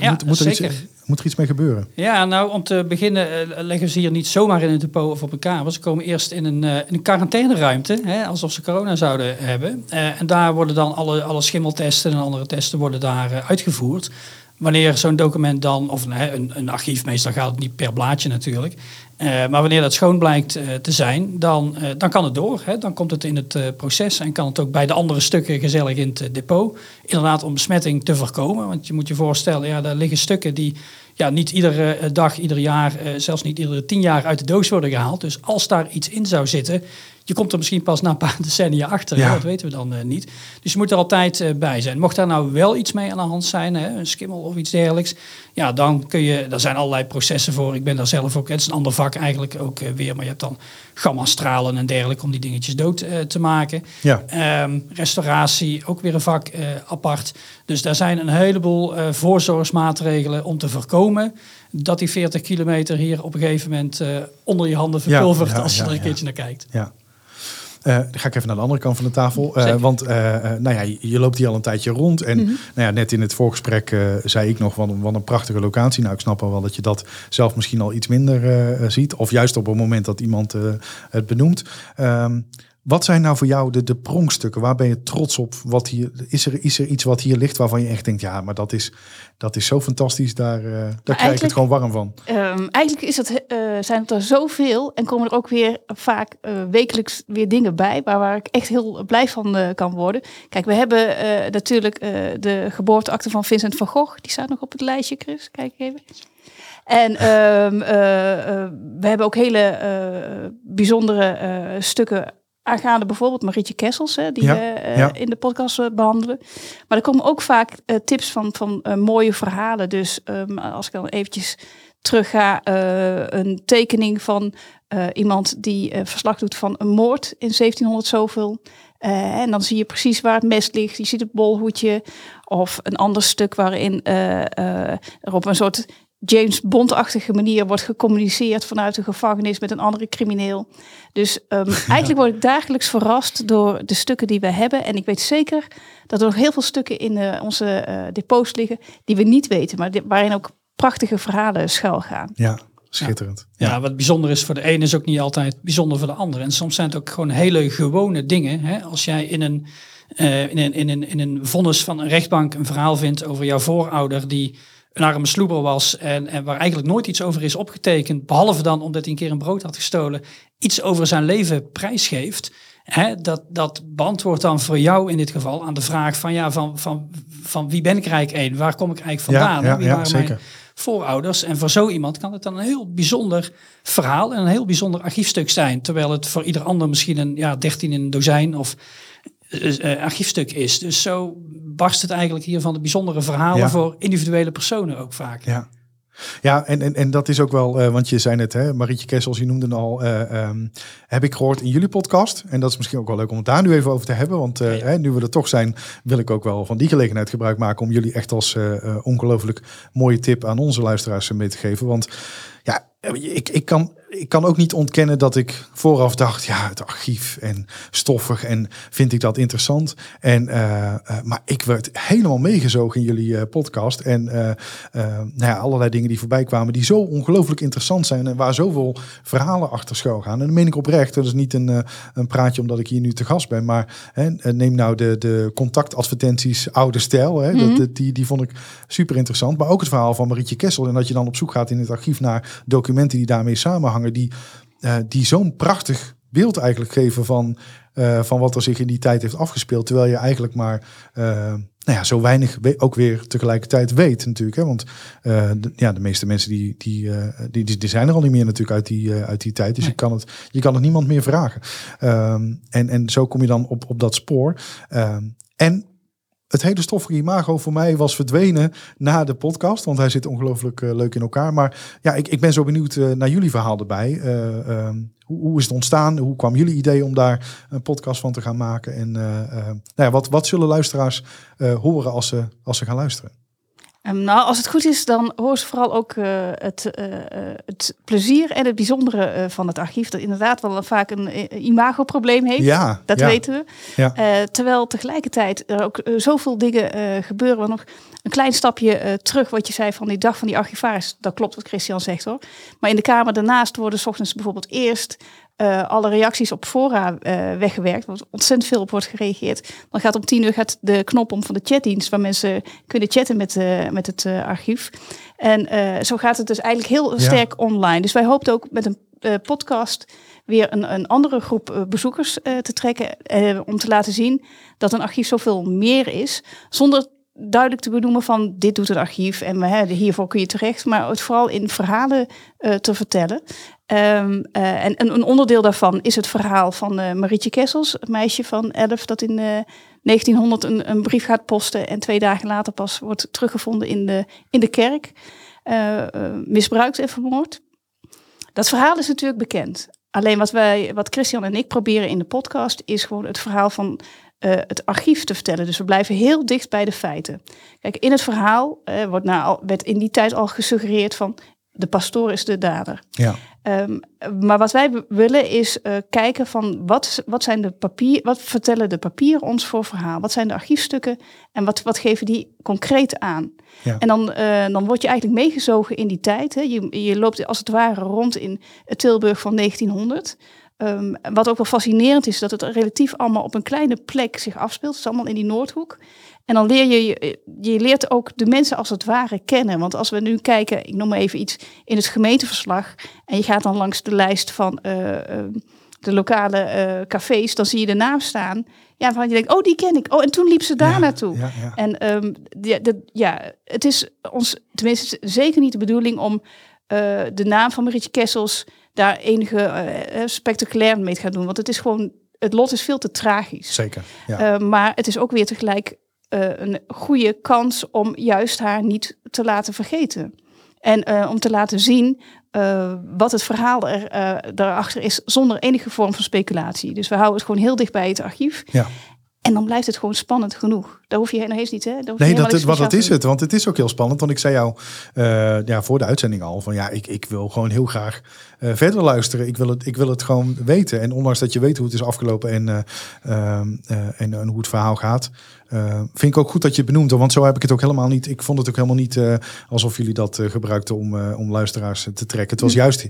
Ja. moet, moet, er iets, zeker. Moet er iets mee gebeuren? Ja, nou om te beginnen eh, leggen ze hier niet zomaar in een depot of op een kamer. Ze komen eerst in een, eh, een quarantaineruimte, hè, alsof ze corona zouden hebben. Eh, en daar worden dan alle, alle schimmeltesten en andere testen worden daar uitgevoerd. Wanneer zo'n document dan, of een, een archief, meestal gaat het niet per blaadje natuurlijk. Eh, maar wanneer dat schoon blijkt eh, te zijn, dan, eh, dan kan het door. Hè? Dan komt het in het proces en kan het ook bij de andere stukken gezellig in het depot. Inderdaad om besmetting te voorkomen. Want je moet je voorstellen, ja, daar liggen stukken die ja, niet iedere dag, ieder jaar, zelfs niet iedere tien jaar uit de doos worden gehaald. Dus als daar iets in zou zitten, je komt er misschien pas na een paar decennia achter. Ja. Dat weten we dan eh, niet. Dus je moet er altijd eh, bij zijn. Mocht daar nou wel iets mee aan de hand zijn, hè, een skimmel of iets dergelijks, ja, dan kun je, daar zijn allerlei processen voor. Ik ben daar zelf ook, het is een ander vak eigenlijk ook eh, weer, maar je hebt dan gamma-stralen en dergelijke om die dingetjes dood te maken. Ja, Ehm, restauratie, ook weer een vak apart. Dus daar zijn een heleboel voorzorgsmaatregelen om te voorkomen dat die 40 kilometer hier op een gegeven moment onder je handen verpulvert ja, als je er een ja. keertje naar kijkt. ja. Eh, dan ga ik even naar de andere kant van de tafel. Eh, want eh, nou ja, je, je loopt hier al een tijdje rond. En nou ja, net in het voorgesprek zei ik nog, wat een, wat een prachtige locatie. Nou, ik snap al wel dat je dat zelf misschien al iets minder ziet. Of juist op het moment dat iemand het benoemt. Ehm, wat zijn nou voor jou de, de pronkstukken? Waar ben je trots op? Wat hier, is, er, is er iets wat hier ligt waarvan je echt denkt... ja, maar dat is, dat is zo fantastisch. Daar, eh, daar krijg ik het gewoon warm van. Ehm, eigenlijk is het, eh, zijn het er zoveel en komen er ook weer vaak eh, wekelijks weer dingen bij waar, waar ik echt heel blij van kan worden. Kijk, we hebben natuurlijk de geboorteakte van Vincent van Gogh. Die staat nog op het lijstje, Chris. Kijk even. En ehm, eh, eh, we hebben ook hele bijzondere stukken aangaande bijvoorbeeld Marietje Kessels, hè, die Ja, we eh, ja. in de podcast eh, behandelen. Maar er komen ook vaak eh, tips van, van eh, mooie verhalen. Dus ehm, als ik dan eventjes terug ga, eh, een tekening van eh, iemand die eh, verslag doet van een moord in 1700 zoveel. Eh, en dan zie je precies waar het mes ligt. Je ziet het bolhoedje. Of een ander stuk waarin eh, eh, er op een soort James Bond-achtige manier wordt gecommuniceerd vanuit de gevangenis met een andere crimineel. Dus ehm, eigenlijk word ik dagelijks verrast door de stukken die we hebben. En ik weet zeker dat er nog heel veel stukken in eh, onze eh, depots liggen die we niet weten, maar waarin ook prachtige verhalen schuil gaan. Ja, schitterend. Ja, wat bijzonder is voor de ene is ook niet altijd bijzonder voor de andere. En soms zijn het ook gewoon hele gewone dingen. Hè? Als jij in een, eh, in, een, in, een, in een vonnis van een rechtbank een verhaal vindt over jouw voorouder die een arme sloeber was en, en waar eigenlijk nooit iets over is opgetekend, behalve dan omdat hij een keer een brood had gestolen, iets over zijn leven prijsgeeft. Hè, dat, dat beantwoordt dan voor jou in dit geval aan de vraag van, ja, van, van, van wie ben ik eigenlijk een? Waar kom ik eigenlijk vandaan? ja, wie waren zeker. mijn voorouders? En voor zo iemand kan het dan een heel bijzonder verhaal en een heel bijzonder archiefstuk zijn. Terwijl het voor ieder ander misschien een ja, 13 in een dozijn of archiefstuk is. Dus zo barst het eigenlijk hier van de bijzondere verhalen Ja. voor individuele personen ook vaak. Ja. Ja, en, en, en dat is ook wel, eh, want je zei net, hè, Marietje Kessels, je noemde het al, eh, ehm, heb ik gehoord in jullie podcast. En dat is misschien ook wel leuk om het daar nu even over te hebben. Want eh, Ja. hè, nu we er toch zijn, wil ik ook wel van die gelegenheid gebruik maken om jullie echt als eh, eh, ongelooflijk mooie tip aan onze luisteraars mee te geven. Want ja, ik, ik, kan, ik kan ook niet ontkennen dat ik vooraf dacht, ja, het archief en stoffig en vind ik dat interessant. En, eh, eh, maar ik werd helemaal meegezogen in jullie eh, podcast. En nou ja, allerlei dingen die voorbij kwamen die zo ongelooflijk interessant zijn en waar zoveel verhalen achter schuil gaan. En dat meen ik oprecht. Dat is niet een, een praatje omdat ik hier nu te gast ben. Maar hè, neem nou de, de contactadvertenties oude stijl. Hè, Mhm. dat, die, die vond ik super interessant. Maar ook het verhaal van Marietje Kessel. En dat je dan op zoek gaat in het archief naar documenten die daarmee samenhangen. Die, eh, die zo'n prachtig beeld eigenlijk geven van, eh, van wat er zich in die tijd heeft afgespeeld. Terwijl je eigenlijk maar eh, nou ja, zo weinig we- ook weer tegelijkertijd weet natuurlijk. Hè? Want de, ja, de meeste mensen die, die, die, die, zijn er al niet meer natuurlijk uit die, uit die tijd. Dus je, kan het, je kan het niemand meer vragen. Ehm, en, en zo kom je dan op, op dat spoor. Ehm, en het hele stoffige imago voor mij was verdwenen na de podcast. Want hij zit ongelooflijk eh, leuk in elkaar. Maar ja, ik, ik ben zo benieuwd eh, naar jullie verhaal erbij. Eh, ehm, hoe, hoe is het ontstaan? Hoe kwam jullie idee om daar een podcast van te gaan maken? En nou ja, wat, wat zullen luisteraars horen als ze, als ze gaan luisteren? Ehm, nou, als het goed is, dan horen ze vooral ook eh, het, eh, eh, het plezier en het bijzondere van het archief. Dat inderdaad wel vaak een imagoprobleem heeft. Ja, Dat ja. weten we. Ja. Terwijl tegelijkertijd er ook zoveel dingen gebeuren. Maar nog een klein stapje terug wat je zei van die dag van die archivaris. Dat klopt wat Christian zegt hoor. Maar in de Kamer daarnaast worden 's ochtends bijvoorbeeld eerst eh, alle reacties op fora eh, weggewerkt. Er wordt ontzettend veel op wordt gereageerd. Dan gaat om tien uur gaat de knop om van de chatdienst. Waar mensen kunnen chatten met, eh, met het archief. En eh, zo gaat het dus eigenlijk heel Ja. sterk online. Dus wij hoopten ook met een podcast weer een, een andere groep bezoekers eh, te trekken. om te laten zien dat een archief zoveel meer is. Zonder duidelijk te benoemen van dit doet het archief en hè, hiervoor kun je terecht. Maar het vooral in verhalen eh, te vertellen. Ehm, eh, en een, onderdeel daarvan is het verhaal van eh, Marietje Kessels. Een meisje van 11 dat in eh, 1900 een, een brief gaat posten. En twee dagen later pas wordt teruggevonden in de, in de kerk. misbruikt en vermoord. Dat verhaal is natuurlijk bekend. Alleen wat, wij, wat Christian en ik proberen in de podcast is gewoon het verhaal van eh, het archief te vertellen. Dus we blijven heel dicht bij de feiten. Kijk, in het verhaal eh, wordt nou, al- werd in die tijd al gesuggereerd van de pastoor is de dader. Ja, Ehm, maar wat wij willen is eh, kijken van wat, wat zijn de papier, wat vertellen de papieren ons voor verhaal? Wat zijn de archiefstukken en wat, wat geven die concreet aan? Ja. En dan, eh, dan word je eigenlijk meegezogen in die tijd. Hè. Je, je loopt als het ware rond in Tilburg van 1900. Ehm, wat ook wel fascinerend is, dat het relatief allemaal op een kleine plek zich afspeelt. Het is allemaal in die Noordhoek. En dan leer je, je, leert ook de mensen als het ware kennen. Want als we nu kijken, ik noem maar even iets, in het gemeenteverslag. En je gaat dan langs de lijst van eh, eh, de lokale eh, cafés, dan zie je de naam staan. Ja, van je denkt, oh die ken ik. Oh, en toen liep ze daar Ja, naartoe. ja, ja. En ehm, ja, het is ons, tenminste zeker niet de bedoeling om de naam van Marietje Kessels daar enige spectaculair mee te gaan doen. Want het is gewoon, het lot is veel te tragisch. zeker. Ja. Eh, maar het is ook weer tegelijk eh, een goede kans om juist haar niet te laten vergeten. En eh, om te laten zien eh, wat het verhaal er, daarachter is, zonder enige vorm van speculatie. Dus we houden het gewoon heel dicht bij het archief. ja. En dan blijft het gewoon spannend genoeg. Daar hoef je nog eens niet, hè? Daar hoef je Nee, dat, niks wat dat is het. Want het is ook heel spannend. Want ik zei jou ja, voor de uitzending al van ja, ik, ik wil gewoon heel graag verder luisteren. Ik wil, het, ik wil het gewoon weten. En ondanks dat je weet hoe het is afgelopen en, eh, ehm, eh, en, en hoe het verhaal gaat, eh, vind ik ook goed dat je het benoemt. Want zo heb ik het ook helemaal niet. Ik vond het ook helemaal niet eh, alsof jullie dat eh, gebruikten om, om luisteraars te trekken. Het was juist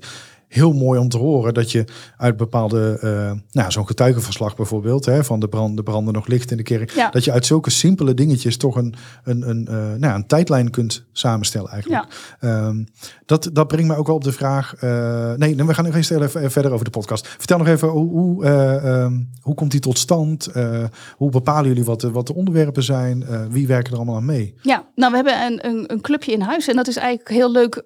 heel mooi om te horen dat je uit bepaalde, eh, nou, zo'n getuigenverslag bijvoorbeeld, hè, van de, brand, de branden nog licht in de kerk, Ja. dat je uit zulke simpele dingetjes toch een, een, een, eh, nou, een tijdlijn kunt samenstellen eigenlijk. Ehm, dat, dat brengt mij ook wel op de vraag, eh, nee, we gaan nog eens even verder over de podcast. Vertel nog even, hoe, hoe, eh, ehm, hoe komt die tot stand? Hoe bepalen jullie wat de, wat de onderwerpen zijn? Wie werken er allemaal aan mee? Ja, nou we hebben een, een, een clubje in huis en dat is eigenlijk heel leuk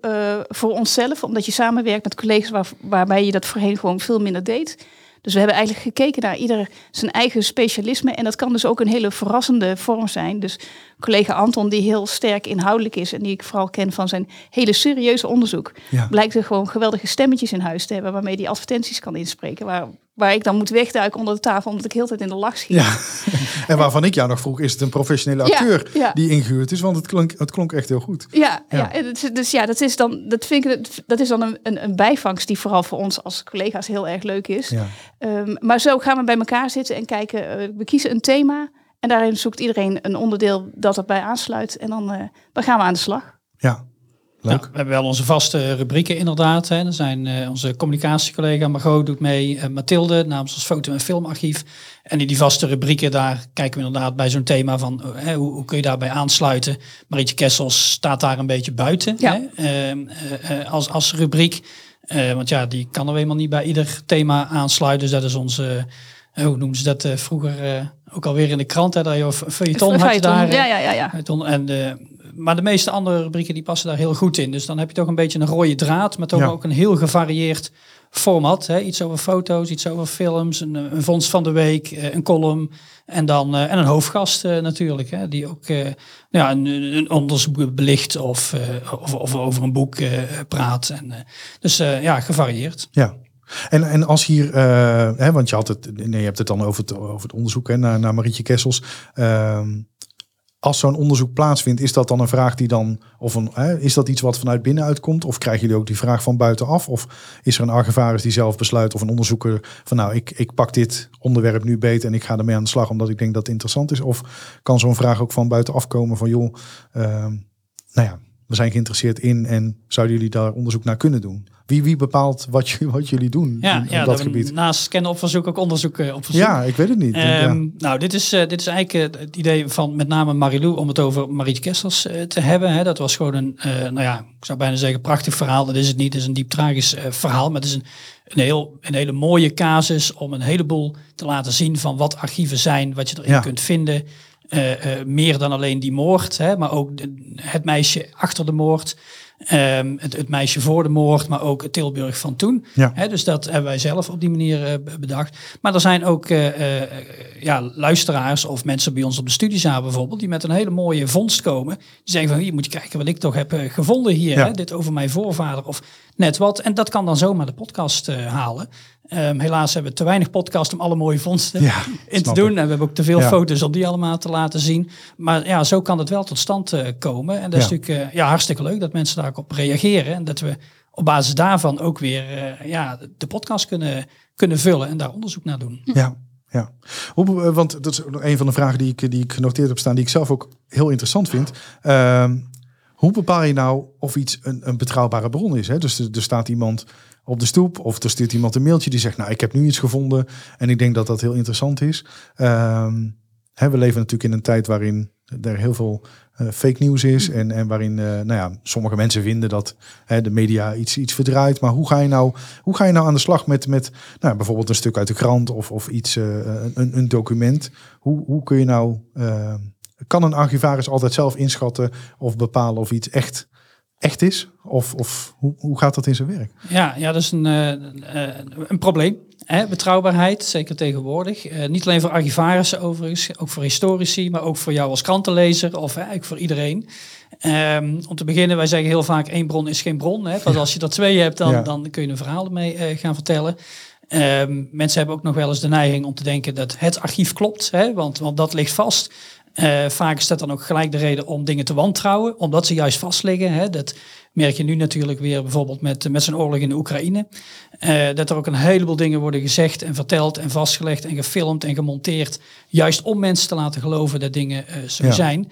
voor onszelf, omdat je samenwerkt met collega's waar, waarbij je dat voorheen gewoon veel minder deed. Dus we hebben eigenlijk gekeken naar ieder zijn eigen specialisme en dat kan dus ook een hele verrassende vorm zijn. Dus collega Anton, die heel sterk inhoudelijk is en die ik vooral ken van zijn hele serieuze onderzoek, Ja. blijkt er gewoon geweldige stemmetjes in huis te hebben waarmee die advertenties kan inspreken. Waar, waar ik dan moet wegduiken onder de tafel omdat ik heel tijd in de lach schiet. Ja, en waarvan ik jou nog vroeg, is het een professionele acteur ja. die ingehuurd is? Want het klonk, het klonk echt heel goed. Ja, Ja. dus ja, dat is dan, dat vind ik, dat is dan een, een, een bijvangst die vooral voor ons als collega's heel erg leuk is. Ja. Ehm, maar zo gaan we bij elkaar zitten en kijken. eh, we kiezen een thema en daarin zoekt iedereen een onderdeel dat erbij aansluit. En dan, eh, dan gaan we aan de slag. Ja, leuk. Nou, we hebben wel onze vaste rubrieken inderdaad. Hè. Er zijn eh, onze communicatiecollega Margot doet mee, eh, Mathilde namens ons foto- en filmarchief. En in die vaste rubrieken daar kijken we inderdaad bij zo'n thema van hè, hoe, hoe kun je daarbij aansluiten. Marietje Kessels staat daar een beetje buiten Ja. hè, ehm, eh, als, als rubriek. Want ja, die kan er helemaal niet bij ieder thema aansluiten. Dus dat is onze, hoe noemen ze dat vroeger ook alweer in de krant, hè, dat je of feuilleton had je daar. Ja, ja, ja. ja. En, maar de meeste andere rubrieken die passen daar heel goed in. Dus dan heb je toch een beetje een rode draad, maar toch Ja. ook een heel gevarieerd format. Hè? Iets over foto's, iets over films, een, een vondst van de week, eh, een column en dan eh, en een hoofdgast eh, natuurlijk, hè? die ook eh, ja, een, een onderzoek belicht of, eh, of, of over een boek eh, praat. En, eh, dus eh, ja, gevarieerd. Ja. En, en als hier, eh, hè, want je had het, nee, je hebt het dan over het, over het onderzoek hè, naar, naar Marietje Kessels. Ehm, als zo'n onderzoek plaatsvindt, is dat dan een vraag die dan, of een, hè, is dat iets wat vanuit binnenuit komt? Of krijgen jullie ook die vraag van buitenaf? Of is er een archivaris die zelf besluit of een onderzoeker van nou, ik, ik pak dit onderwerp nu beter en ik ga ermee aan de slag omdat ik denk dat het interessant is? Of kan zo'n vraag ook van buitenaf komen van joh, ehm, nou ja, we zijn geïnteresseerd in en zouden jullie daar onderzoek naar kunnen doen? Wie, wie bepaalt wat, je, wat jullie doen Ja, in, op dat gebied? naast kennen op verzoek ook onderzoek eh, op verzoek. Ja, ik weet het niet. Ehm, ja. Nou, dit is, eh, dit is eigenlijk eh, het idee van met name Marilou om het over Marietje Kessels te hebben. Hè. Dat was gewoon een, nou ja, ik zou bijna zeggen prachtig verhaal. Dat is het niet. Het is een diep tragisch verhaal. Maar het is een, een, heel, een hele mooie casus om een heleboel te laten zien van wat archieven zijn, wat je erin Ja. kunt vinden. Meer dan alleen die moord, hè, maar ook de- het meisje achter de moord. Ehm, het, het meisje voor de moord, maar ook het Tilburg van toen. Ja. Dus dat hebben wij zelf op die manier eh, be- bedacht. Maar er zijn ook eh, eh, ja, luisteraars of mensen bij ons op de studiezaal bijvoorbeeld, die met een hele mooie vondst komen. Die zeggen van, hier moet je kijken wat ik toch heb gevonden hier. Ja. Hè, dit over mijn voorvader of net wat. En dat kan dan zomaar de podcast halen. Ehm, helaas hebben we te weinig podcast om alle mooie vondsten Ja, in te doen. ik. En we hebben ook te veel Ja. foto's om die allemaal te laten zien. Maar ja, zo kan het wel tot stand eh, komen. En dat is natuurlijk eh, ja, hartstikke leuk dat mensen daar ook op reageren. En dat we op basis daarvan ook weer eh, ja, de podcast kunnen, kunnen vullen en daar onderzoek naar doen. Ja, ja. Hoe, want dat is een van de vragen die ik, die ik genoteerd heb staan, die ik zelf ook heel interessant vind. Ehm, hoe bepaal je nou of iets een, een betrouwbare bron is? Hè? Dus er, er staat iemand op de stoep of er stuurt iemand een mailtje die zegt, nou, ik heb nu iets gevonden en ik denk dat dat heel interessant is. Ehm, hè, we leven natuurlijk in een tijd waarin er heel veel eh, fake nieuws is en, en waarin eh, nou ja, sommige mensen vinden dat hè, de media iets, iets verdraait. Maar hoe ga je nou, hoe ga je nou aan de slag met, met nou, bijvoorbeeld een stuk uit de krant of, of iets, eh, een, een document? Hoe, hoe kun je nou, eh, kan een archivaris altijd zelf inschatten of bepalen of iets echt, echt is? Of, of hoe, hoe gaat dat in zijn werk? Ja, ja dat is een, eh, eh, een probleem. Hè? Betrouwbaarheid, zeker tegenwoordig. Eh, niet alleen voor archivarissen overigens, ook voor historici, maar ook voor jou als krantenlezer of eigenlijk voor iedereen. Ehm, om te beginnen, wij zeggen heel vaak één bron is geen bron. Hè? Want als je er twee hebt, dan, Ja. dan kun je een verhaal mee gaan vertellen. Ehm, mensen hebben ook nog wel eens de neiging om te denken dat het archief klopt, hè? Want, want dat ligt vast. Eh, vaak is dat dan ook gelijk de reden om dingen te wantrouwen, omdat ze juist vast liggen. Hè? Dat merk je nu natuurlijk weer bijvoorbeeld met, met zijn oorlog in de Oekraïne. Eh, dat er ook een heleboel dingen worden gezegd en verteld en vastgelegd en gefilmd en gemonteerd. Juist om mensen te laten geloven dat dingen eh, zo Ja. zijn.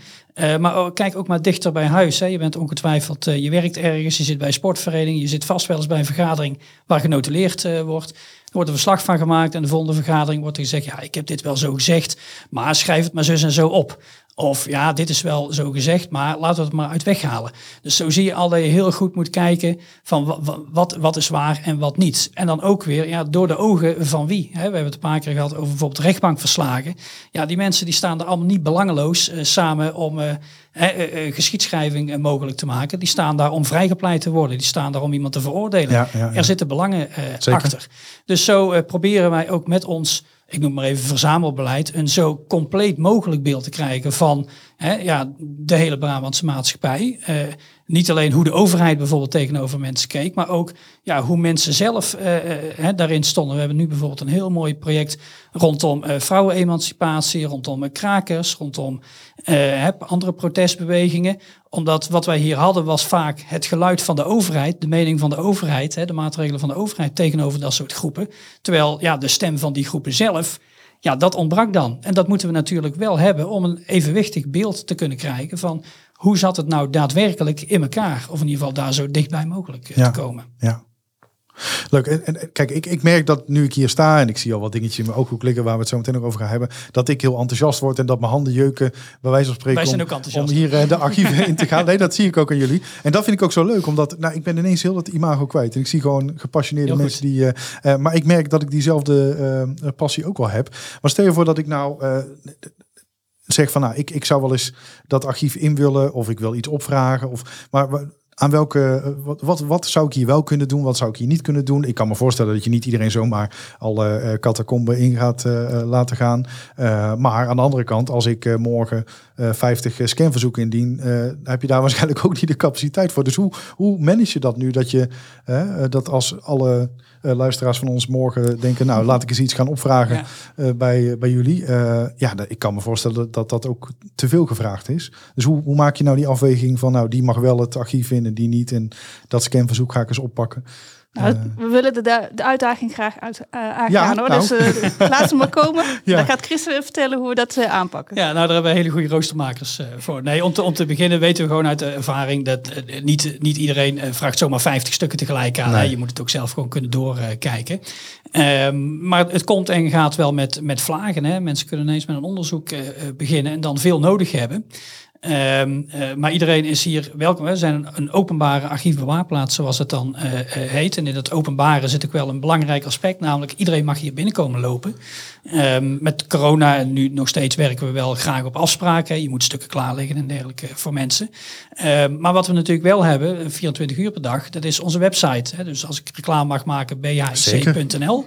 Maar ook- kijk ook maar dichter bij huis. Hè. Je bent ongetwijfeld, je werkt ergens, je zit bij een sportvereniging, je zit vast wel eens bij een vergadering waar genotuleerd wordt. Er wordt een verslag van gemaakt en de volgende vergadering wordt er gezegd, ja, ik heb dit wel zo gezegd, maar schrijf het maar zus en zo op. Of ja, dit is wel zo gezegd, maar laten we het maar uit weghalen. Dus zo zie je al dat je heel goed moet kijken van wa- wa- wat, wat is waar en wat niet. En dan ook weer ja, door de ogen van wie. Hè, we hebben het een paar keer gehad over bijvoorbeeld rechtbankverslagen. Ja, die mensen die staan er allemaal niet belangeloos eh, samen om eh, geschiedschrijving mogelijk te maken. Die staan daar om vrijgepleit te worden. Die staan daar om iemand te veroordelen. Ja, ja, ja. Er zitten belangen achter. Dus zo proberen wij ook met ons, ik noem maar even verzamelbeleid, een zo compleet mogelijk beeld te krijgen van hè, ja, de hele Brabantse maatschappij. Eh, niet alleen hoe de overheid bijvoorbeeld tegenover mensen keek, maar ook ja, hoe mensen zelf eh, eh, hè, daarin stonden. We hebben nu bijvoorbeeld een heel mooi project rondom vrouwenemancipatie, rondom krakers, rondom andere protestbewegingen. Omdat wat wij hier hadden was vaak het geluid van de overheid, de mening van de overheid, hè, de maatregelen van de overheid tegenover dat soort groepen. Terwijl ja, de stem van die groepen zelf, ja, dat ontbrak dan. En dat moeten we natuurlijk wel hebben om een evenwichtig beeld te kunnen krijgen van hoe zat het nou daadwerkelijk in elkaar. Of in ieder geval daar zo dichtbij mogelijk eh, Ja. te komen. Ja. Leuk. En, en kijk, ik, ik merk dat nu ik hier sta en ik zie al wat dingetjes in mijn ooghoek liggen waar we het zo meteen nog over gaan hebben, dat ik heel enthousiast word en dat mijn handen jeuken, bij wijze van spreken, Wij zijn om, ook enthousiast. om hier eh, de archieven in te gaan. Nee, dat zie ik ook aan jullie. En dat vind ik ook zo leuk, omdat nou, ik ben ineens heel het imago kwijt. En ik zie gewoon gepassioneerde Heel mensen die... eh, eh, maar ik merk dat ik diezelfde passie ook wel heb. Maar stel je voor dat ik nou... zeg van nou, ik, ik zou wel eens dat archief in willen of ik wil iets opvragen. Of, maar aan welke, wat, wat, wat zou ik hier wel kunnen doen? Wat zou ik hier niet kunnen doen? Ik kan me voorstellen dat je niet iedereen zomaar alle eh catacomben in gaat eh, eh, laten gaan. Maar aan de andere kant, als ik morgen eh 50 scanverzoeken indien, heb je daar waarschijnlijk ook niet de capaciteit voor. Dus hoe, hoe manage je dat nu? Dat je dat als alle eh, luisteraars van ons morgen denken, nou laat ik eens iets gaan opvragen Ja. eh, bij, bij jullie. Eh, ja, ik kan me voorstellen dat dat ook te veel gevraagd is. Dus hoe, hoe maak je nou die afweging van, nou die mag wel het archief in en die niet. En dat scanverzoek ga ik eens oppakken. Nou, Eh. we willen de, de uitdaging graag uit, eh, aangaan Ja, hoor. nou. Dus eh, laat ze maar komen. Ja. Dan gaat Chris vertellen hoe we dat eh, aanpakken. Ja, nou daar hebben we hele goede roostermakers eh, voor. Nee, om te, om te beginnen weten we gewoon uit de ervaring dat niet, niet iedereen vraagt zomaar 50 stukken tegelijk aan. Nee. Hè. Je moet het ook zelf gewoon kunnen doorkijken. Ehm, maar het komt en gaat wel met, met vlagen. Hè. Mensen kunnen ineens met een onderzoek eh, eh, beginnen en dan veel nodig hebben. Ehm, eh, maar iedereen is hier welkom. We zijn een, openbare archiefbewaarplaats, zoals het dan eh, eh, heet. En in dat openbare zit ook wel een belangrijk aspect, namelijk iedereen mag hier binnenkomen lopen. Ehm, met corona en nu nog steeds werken we wel graag op afspraken. Je moet stukken klaarleggen en dergelijke voor mensen. Ehm, maar wat we natuurlijk wel hebben, eh, 24 uur per dag, dat is onze website. Hè. Dus als ik reclame mag maken, bhc.nl.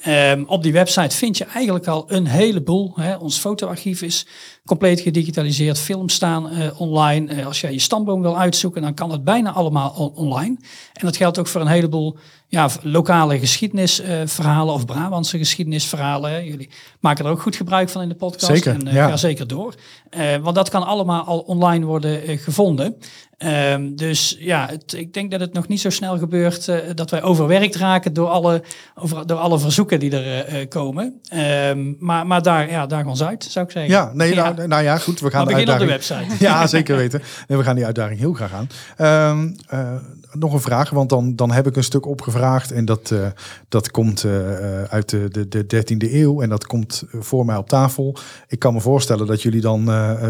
Ehm, op die website vind je eigenlijk al een heleboel. Hè. Ons fotoarchief is compleet gedigitaliseerd. Films staan eh, online. Eh, als jij je stamboom wil uitzoeken, dan kan het bijna allemaal on- online. En dat geldt ook voor een heleboel ja, lokale geschiedenisverhalen of Brabantse geschiedenisverhalen. Jullie maken er ook goed gebruik van in de podcast. Zeker, En eh, ja. ga zeker door. Eh, want dat kan allemaal al online worden eh, gevonden. Ehm, dus ja, het, ik denk dat het nog niet zo snel gebeurt eh, dat wij overwerkt raken door alle, over, door alle verzoeken die er eh, eh, komen. Ehm, maar, maar daar, ja, daar ons uit, zou ik zeggen. Ja, nee, Ja. Nou, nou ja, goed. We gaan Maar de begin op de uitdaging... website. Ja, zeker weten. En we gaan die uitdaging heel graag aan. Ehm, eh, nog een vraag, want dan, dan heb ik een stuk opgevraagd. En dat, eh, dat komt eh, eh, uit de, de, de 13e eeuw. En dat komt voor mij op tafel. Ik kan me voorstellen dat jullie dan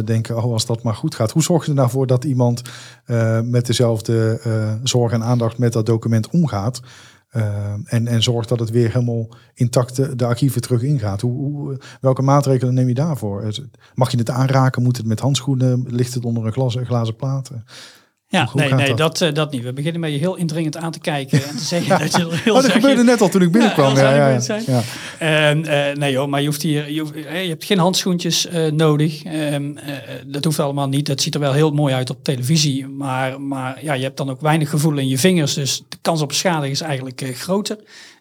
denken, oh, als dat maar goed gaat. Hoe zorg je er nou voor dat iemand met dezelfde zorg en aandacht met dat document omgaat? En, en zorgt dat het weer helemaal intact de, de archieven terug ingaat. Hoe, welke maatregelen neem je daarvoor? Mag je het aanraken? Moet het met handschoenen? Ligt het onder een glas, glazen plaat? Ja, nee, nee dat? dat, eh, dat niet. We beginnen met je heel indringend aan te kijken en te zeggen dat je er heel Oh, dat gebeurde net al toen ik binnenkwam. Ja, ja, ja. En, eh, nee joh, maar je hoeft hier, je, hoeft- eh, je hebt geen handschoentjes nodig. Ehm, eh, dat hoeft allemaal niet. Dat ziet er wel heel mooi uit op televisie. Maar, maar ja, je hebt dan ook weinig gevoel in je vingers. Dus de kans op schade is eigenlijk groter.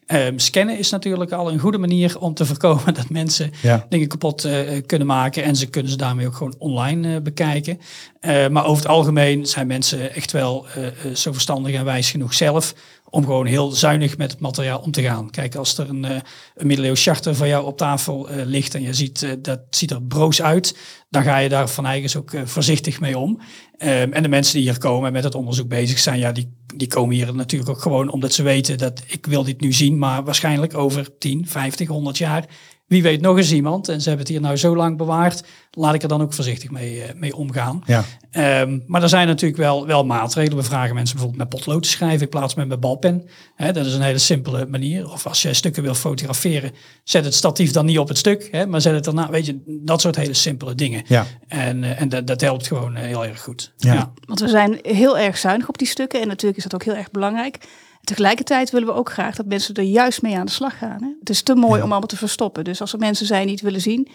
Ehm, scannen is natuurlijk al een goede manier om te voorkomen dat mensen Ja. dingen kapot kunnen maken. En ze kunnen ze daarmee ook gewoon online bekijken. Eh, maar over het algemeen zijn mensen echt wel eh, eh, zo verstandig en wijs genoeg zelf om gewoon heel zuinig met het materiaal om te gaan. Kijk, als er een, eh, een charter van jou op tafel ligt en je ziet dat ziet er broos uit, dan ga je daar van eigens ook voorzichtig mee om. Ehm, en de mensen die hier komen en met het onderzoek bezig zijn, ja, die, die komen hier natuurlijk ook gewoon omdat ze weten dat ik wil dit nu zien, maar waarschijnlijk over 10, 50, 100 jaar wie weet nog eens iemand. En ze hebben het hier nou zo lang bewaard. Laat ik er dan ook voorzichtig mee, eh, mee omgaan. Ja. Ehm, maar er zijn natuurlijk wel, wel maatregelen. We vragen mensen bijvoorbeeld met potlood te schrijven in plaats met mijn balpen. Hè, dat is een hele simpele manier. Of als je stukken wil fotograferen, zet het statief dan niet op het stuk. Hè, maar zet het erna. Weet je, dat soort hele simpele dingen. Ja. En, eh, en dat, dat helpt gewoon eh, heel erg goed. Ja. Ja. Want we zijn heel erg zuinig op die stukken. En natuurlijk is dat ook heel erg belangrijk. Tegelijkertijd willen we ook graag dat mensen er juist mee aan de slag gaan. Hè? Het is te mooi Ja. om allemaal te verstoppen. Dus als er mensen zijn die het willen zien,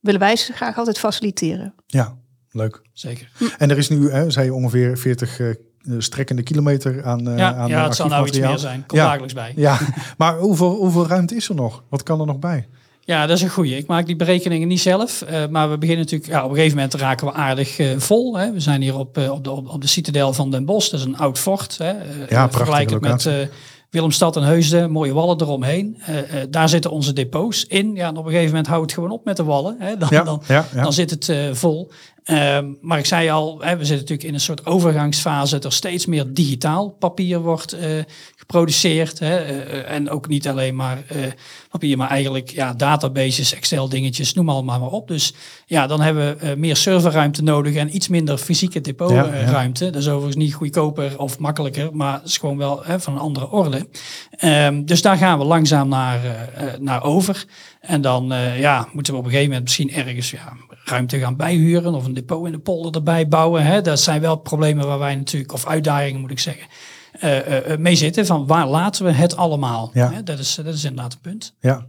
willen wij ze graag altijd faciliteren. ja, leuk. Zeker. En er is nu, hè, zei je, ongeveer 40 eh, strekkende kilometer aan, eh Ja, aan ja het zal nou iets meer zijn. Komt Ja. dagelijks bij. Ja, maar hoeveel, hoeveel ruimte is er nog? Wat kan er nog bij? Ja, dat is een goeie. Ik maak die berekeningen niet zelf. eh, maar we beginnen natuurlijk, ja, op een gegeven moment raken we aardig eh, vol. Hè. We zijn hier op, eh, op, de, op, de citadel van Den Bosch. Dat is een oud fort. Hè. Eh, prachtige vergelijkend met Willemstad en Heusden, mooie wallen eromheen. Daar zitten onze depots in. Ja, en op een gegeven moment houdt het gewoon op met de wallen. Hè. Dan, Ja, dan, ja, ja. dan zit het vol. Ehm, maar ik zei al, hè, we zitten natuurlijk in een soort overgangsfase. Dat er steeds meer digitaal papier wordt eh, geproduceerd. Hè, eh, en ook niet alleen maar eh, papier, maar eigenlijk ja, databases, Excel dingetjes, noem allemaal maar op. Dus ja, dan hebben we eh, meer serverruimte nodig en iets minder fysieke depotruimte. Ja, ja. Dat is overigens niet goedkoper of makkelijker, maar het is gewoon wel hè, van een andere orde. Ehm, dus daar gaan we langzaam naar, eh, eh, naar over. En dan eh, ja, moeten we op een gegeven moment misschien ergens ja, ruimte gaan bijhuren of een depot in de polder erbij bouwen. Hè. Dat zijn wel problemen waar wij natuurlijk, of uitdagingen moet ik zeggen, eh, eh, eh, mee zitten. Van waar laten we het allemaal? Ja. Hè, dat, is, dat is inderdaad een punt. Ja,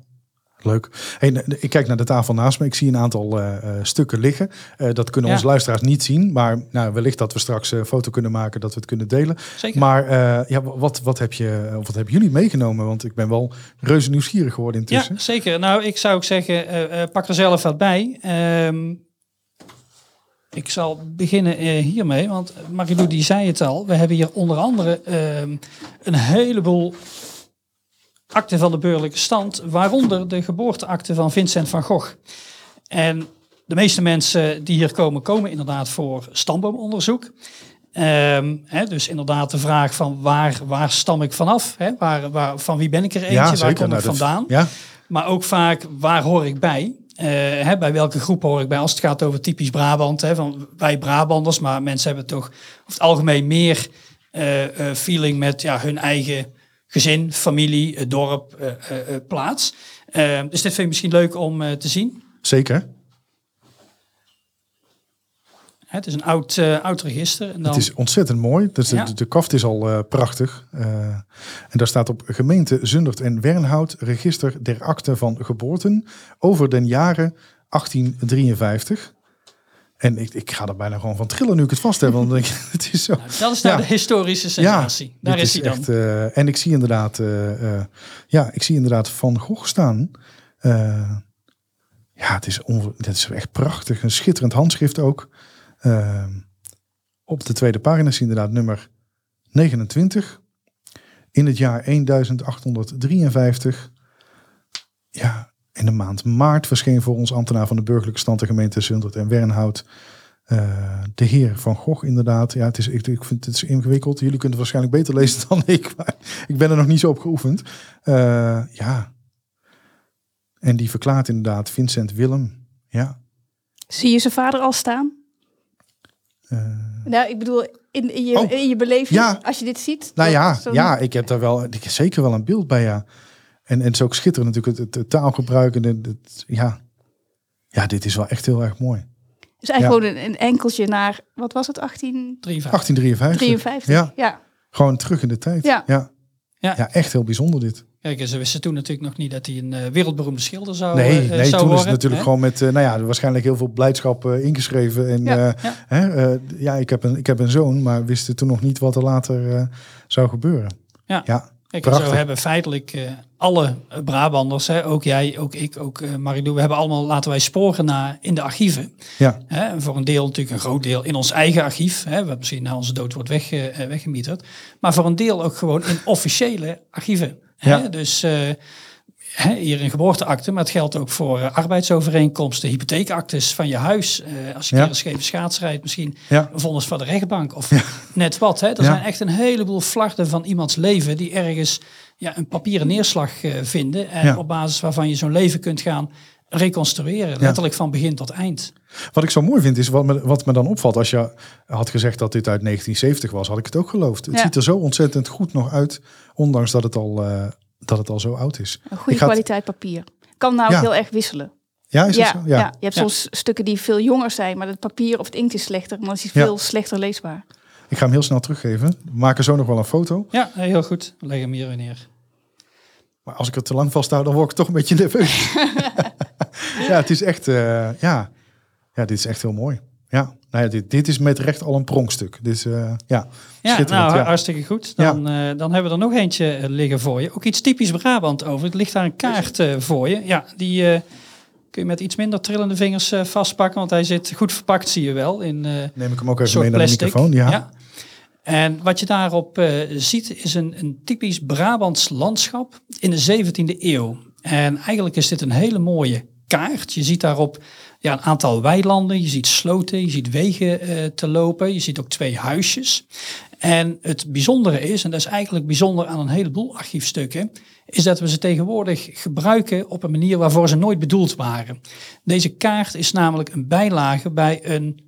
leuk. Hey, ik kijk naar de tafel naast me. Ik zie een aantal eh, eh, stukken liggen. Eh, dat kunnen Ja. onze luisteraars niet zien. Maar nou, wellicht dat we straks een foto kunnen maken, dat we het kunnen delen. Zeker. Maar eh, ja, wat, wat, heb je, of wat hebben jullie meegenomen? Want ik ben wel reuze nieuwsgierig geworden intussen. Ja, zeker. Nou, ik zou ook zeggen, eh, eh, pak er zelf wat bij. Ehm, ik zal beginnen eh, hiermee, want Marilou die zei het al. We hebben hier onder andere ehm, een heleboel akten van de burgerlijke stand, waaronder de geboorteakte van Vincent van Gogh. En de meeste mensen die hier komen, komen inderdaad voor stamboomonderzoek. Ehm, hè, dus inderdaad de vraag van waar, waar stam ik vanaf? Hè? Waar, waar, van wie ben ik er eentje? waar kom Nou, ik dat- vandaan? Ja, Maar ook vaak, waar hoor ik bij? Eh, hè, bij welke groep hoor ik bij? Als het gaat over typisch Brabant, hè, van wij Brabanders, maar mensen hebben toch over het algemeen meer eh, eh, feeling met ja, hun eigen gezin, familie, dorp, plaats. Dus dit vind ik misschien leuk om te zien. zeker. Het is een oud, eh, oud register. En dan, Het is ontzettend mooi. Dus de, Ja. de, de kaft is al eh, prachtig. Eh, en daar staat op gemeente Zundert en Wernhout register der akten van geboorten over den jaren 1853. En ik, ik ga er bijna gewoon van trillen nu ik het vast heb. Want ik, het is zo. nou, dat is nou Ja. de historische sensatie. Daar dit is hij dan. echt, en ik zie inderdaad, ja, ik zie inderdaad Van Gogh staan. Ja, het is, onver, het is echt prachtig. Een schitterend handschrift ook. Eh, op de tweede pagina je inderdaad nummer 29. In het jaar 1853. Ja, in de maand maart verscheen voor ons ambtenaar van de burgerlijke stand de gemeente Zundert en Wernhout. eh, de heer Van Gogh inderdaad. Ja, het is, ik, ik vind het is ingewikkeld. Jullie kunnen het waarschijnlijk beter lezen dan ik. Maar ik ben er nog niet zo op geoefend. Eh, ja. En die verklaart inderdaad Vincent Willem. Ja. Zie je zijn vader al staan? Eh, Nou, ik bedoel, in, in, je, Oh, in je beleving, ja. als je dit ziet. Nou ja, ja, ik heb daar wel ik heb zeker wel een beeld bij, ja. En, en het is ook schitterend natuurlijk, het, het taalgebruik. En het, het- ja. ja, dit is wel echt heel erg mooi. Dus eigenlijk gewoon een, een enkeltje naar, wat was het, 1853? 1853. Ja, ja. gewoon terug in de tijd. Ja. Ja. Ja. Ja. echt heel bijzonder dit. Kijk, ze wisten toen natuurlijk nog niet dat hij een eh, wereldberoemde schilder zou, Nee, eh, nee zou toen is het natuurlijk hè? gewoon met, eh, nou ja, waarschijnlijk heel veel blijdschap ingeschreven. En Ja. Hè, ja ik, heb een, ik heb een zoon, maar wisten toen nog niet wat er later zou gebeuren. Ja. ja Kijk, zo hebben feitelijk alle Brabanders, hè, ook jij, ook ik, ook Marilou, we hebben allemaal, laten wij sporen na in de archieven. ja, Hè, en voor een deel natuurlijk een groot deel in ons eigen archief, hè, wat misschien na onze dood wordt weg, weggemieterd. Maar voor een deel ook gewoon in officiële archieven. Hè? Ja. Dus eh, hè, hier een geboorteakte, maar het geldt ook voor eh, arbeidsovereenkomsten, hypotheekactes van je huis. Eh, als je Ja. een scheve schaats rijdt, misschien ja, een vonnis van de rechtbank of net wat. Hè? Er zijn echt een heleboel flarden van iemands leven die ergens ja, een papieren neerslag vinden. En op basis waarvan je zo'n leven kunt gaan reconstrueren. Letterlijk van begin tot eind. Wat ik zo mooi vind is, wat me, wat me dan opvalt, als je had gezegd dat dit uit 1970 was, had ik het ook geloofd. Het Ja. ziet er zo ontzettend goed nog uit, ondanks dat het al, eh, dat het al zo oud is. Een goede Ik kwaliteit papier. Kan nou heel erg wisselen. Ja, is dat Ja, zo? ja. Ja. je hebt Ja. soms stukken die veel jonger zijn, maar het papier of het inkt is slechter. Maar dan is veel slechter leesbaar. Ik ga hem heel snel teruggeven. We maken zo nog wel een foto. Ja, heel goed. Leggen hem hier weer neer. Maar als ik het te lang vasthoud, dan word ik toch een beetje nerveus. ja, het is echt, eh, ja. ja, dit is echt heel mooi. Ja, nou ja, dit, dit is met recht al een pronkstuk. Dit is, eh, ja, Ja, nou, ja. hartstikke goed. Dan, eh, dan hebben we er nog eentje liggen voor je. Ook iets typisch Brabant over. Het ligt daar een kaart voor je. Ja, die kun je met iets minder trillende vingers vastpakken. Want hij zit goed verpakt, zie je wel. In, Neem ik hem ook even mee naar de microfoon. Ja. En wat je daarop ziet is een, een typisch Brabants landschap in de 17e eeuw. En eigenlijk is dit een hele mooie kaart. Je ziet daarop ja, een aantal weilanden, je ziet sloten, je ziet wegen eh, te lopen, je ziet ook twee huisjes. En het bijzondere is, en dat is eigenlijk bijzonder aan een heleboel archiefstukken, is dat we ze tegenwoordig gebruiken op een manier waarvoor ze nooit bedoeld waren. Deze kaart is namelijk een bijlage bij een,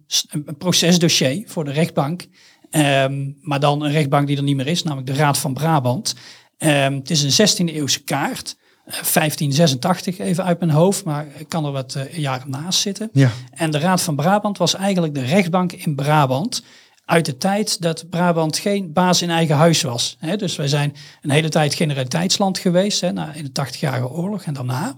procesdossier voor de rechtbank. Ehm, maar dan een rechtbank die er niet meer is, namelijk de Raad van Brabant. Ehm, het is een 16e eeuwse kaart. Eh, 1586 even uit mijn hoofd, maar ik kan er wat eh, jaren naast zitten. Ja. En de Raad van Brabant was eigenlijk de rechtbank in Brabant. Uit de tijd dat Brabant geen baas in eigen huis was. Dus wij zijn een hele tijd generaliteitsland geweest. Na, in de 80-jarige oorlog en daarna.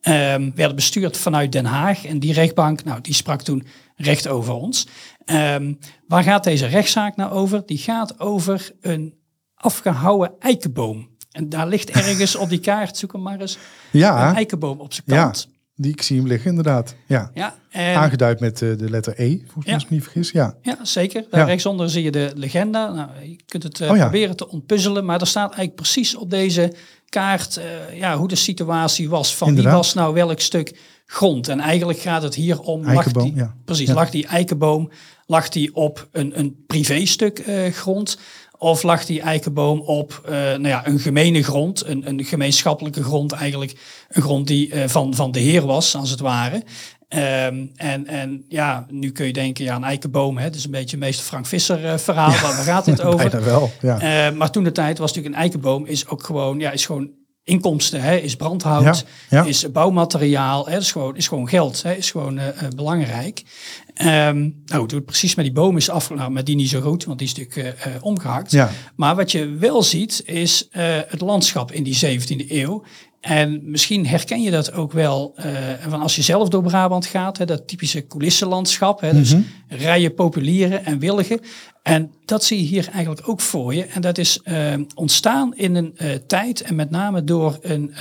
Ehm, werden bestuurd vanuit Den Haag. En die rechtbank, nou, die sprak toen recht over ons. Ehm, waar gaat deze rechtszaak nou over? Die gaat over een afgehouwen eikenboom. En daar ligt ergens op die kaart, zoek hem maar eens, een Ja, eikenboom op zijn ja, kant. die ik zie hem liggen inderdaad. Ja. Ja, en Aangeduid met eh, de letter E, volgens mij Ja. als ik me niet vergis. Ja. Ja, zeker. Daar Ja. rechtsonder zie je de legenda. Nou, je kunt het eh, Oh proberen te ontpuzzelen, maar er staat eigenlijk precies op deze kaart eh, ja, hoe de situatie was. Van Inderdaad. wie was nou welk stuk grond? En eigenlijk gaat het hier om, lag Eikenboom, die, ja. precies, lag die eikenboom, lag die op een, een privéstuk eh, grond? Of lag die eikenboom op eh, nou ja, een gemene grond, een, een gemeenschappelijke grond eigenlijk. Een grond die eh, van, van de heer was, als het ware. Ehm, en, en ja, nu kun je denken, ja, een eikenboom, hè, dat is een beetje het meeste Frank Visser eh, verhaal. Waar, waar gaat dit over? Bijna wel. Ja. Eh, maar toen de tijd was natuurlijk een eikenboom is ook gewoon, ja, is gewoon inkomsten, hè, is brandhout, Ja, ja. is bouwmateriaal, hè, is, gewoon, is gewoon geld, hè, is gewoon eh, belangrijk. Ehm nou, het precies met die boom is af, nou, met die niet zo goed, want die is natuurlijk eh, eh, omgehakt. Ja. Maar wat je wel ziet, is eh, het landschap in die 17e eeuw. En misschien herken je dat ook wel van als je zelf door Brabant gaat, hè, dat typische coulissenlandschap. Hè, dus rijen populieren en willigen. En dat zie je hier eigenlijk ook voor je. En dat is eh, ontstaan in een tijd en met name door een,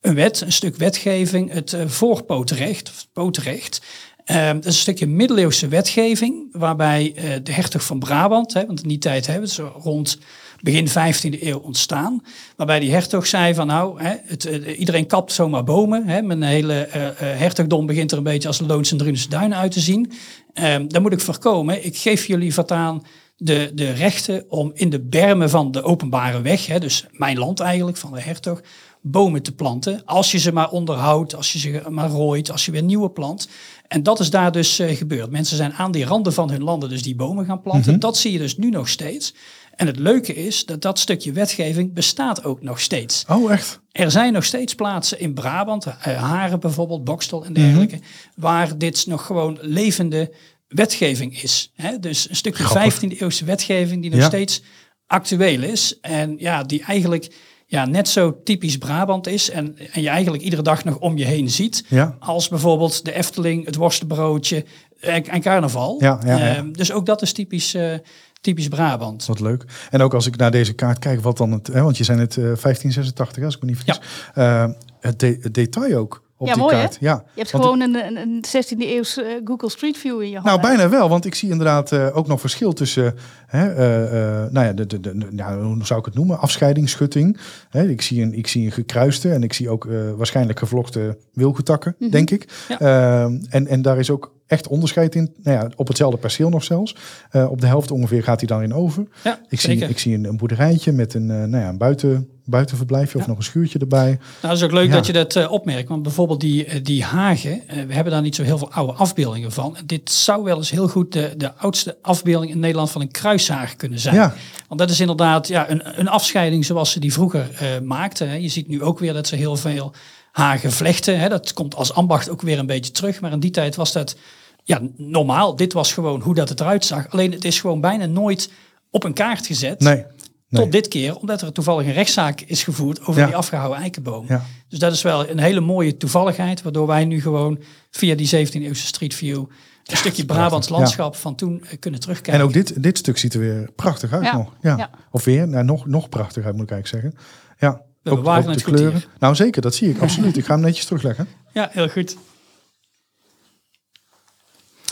een wet, een stuk wetgeving, het voorpootrecht, of het pootrecht. Eh, dat is een stukje middeleeuwse wetgeving, waarbij eh, de hertog van Brabant, hè, want in die tijd hebben zo rond begin 15e eeuw ontstaan, waarbij die hertog zei van nou, hè, het, eh, iedereen kapt zomaar bomen, hè, mijn hele eh, hertogdom begint er een beetje als de Loonse en Drunense duinen uit te zien. Eh, dat moet ik voorkomen. Ik geef jullie voortaan de, de rechten om in de bermen van de openbare weg, hè, dus mijn land eigenlijk, van de hertog, bomen te planten. Als je ze maar onderhoudt, als je ze maar rooit, als je weer nieuwe plant. En dat is daar dus eh, gebeurd. Mensen zijn aan die randen van hun landen dus die bomen gaan planten. Dat zie je dus nu nog steeds. En het leuke is dat dat stukje wetgeving bestaat ook nog steeds. Oh, echt? Er zijn nog steeds plaatsen in Brabant, eh, Haren bijvoorbeeld, Bokstel en dergelijke, waar dit nog gewoon levende wetgeving is. Hè? Dus een stukje Grappig. 15e eeuwse wetgeving die nog Ja. steeds actueel is. En ja, die eigenlijk ja, net zo typisch Brabant is en, en je eigenlijk iedere dag nog om je heen ziet. Ja. Als bijvoorbeeld de Efteling, het worstenbroodje en, en carnaval. Ja, ja, ja. Ehm, dus ook dat is typisch, eh, typisch Brabant. Wat leuk. En ook als ik naar deze kaart kijk, wat dan het, hè, want je zijn het eh, 1586, hè, als ik me niet vergis. Eh, het, de- het detail ook op Ja, die mooi, hè? Ja. Je hebt Want gewoon een, een, een 16e eeuws eh, Google Street View in je hand. Nou, bijna wel, want ik zie inderdaad eh, ook nog verschil tussen, hè, eh, nou ja, de, de, ja, hoe zou ik het noemen? Afscheidingsschutting. Hè, ik, zie een, ik zie een gekruiste en ik zie ook waarschijnlijk gevlochten wilgetakken, Mhm. denk ik. Ja. Ehm, en, en daar is ook echt onderscheid in. Nou ja, op hetzelfde perceel nog zelfs. Eh, op de helft ongeveer gaat hij dan in over. Ja, Ik zie, ik zie een, een boerderijtje met een, eh, nou ja, een buiten, buitenverblijfje of nog een schuurtje erbij. Nou, dat is ook leuk Ja. dat je dat eh, opmerkt. Want bijvoorbeeld die, die hagen, we hebben daar niet zo heel veel oude afbeeldingen van. Dit zou wel eens heel goed de, de oudste afbeelding in Nederland van een kruishaag kunnen zijn. Ja. Want dat is inderdaad ja, een, een afscheiding zoals ze die vroeger maakten. hè. Je ziet nu ook weer dat ze heel veel hagen vlechten. Hè. Dat komt als ambacht ook weer een beetje terug. Maar in die tijd was dat ja, normaal. Dit was gewoon hoe dat het eruit zag. Alleen het is gewoon bijna nooit op een kaart gezet. Nee. nee. Tot dit keer, omdat er toevallig een rechtszaak is gevoerd over Ja. die afgehouden eikenboom. Ja. Dus dat is wel een hele mooie toevalligheid, waardoor wij nu gewoon via die 17e eeuwse Street View een stukje Brabants ja. landschap van toen eh, kunnen terugkijken. En ook dit, dit stuk ziet er weer prachtig uit Ja. nog. Ja. Ja. Of weer, nou, nog, nog prachtig uit moet ik eigenlijk zeggen. Ja. We bewaren het goed hier. Nou zeker, dat zie ik absoluut. Ik ga hem netjes terugleggen. Ja, heel goed.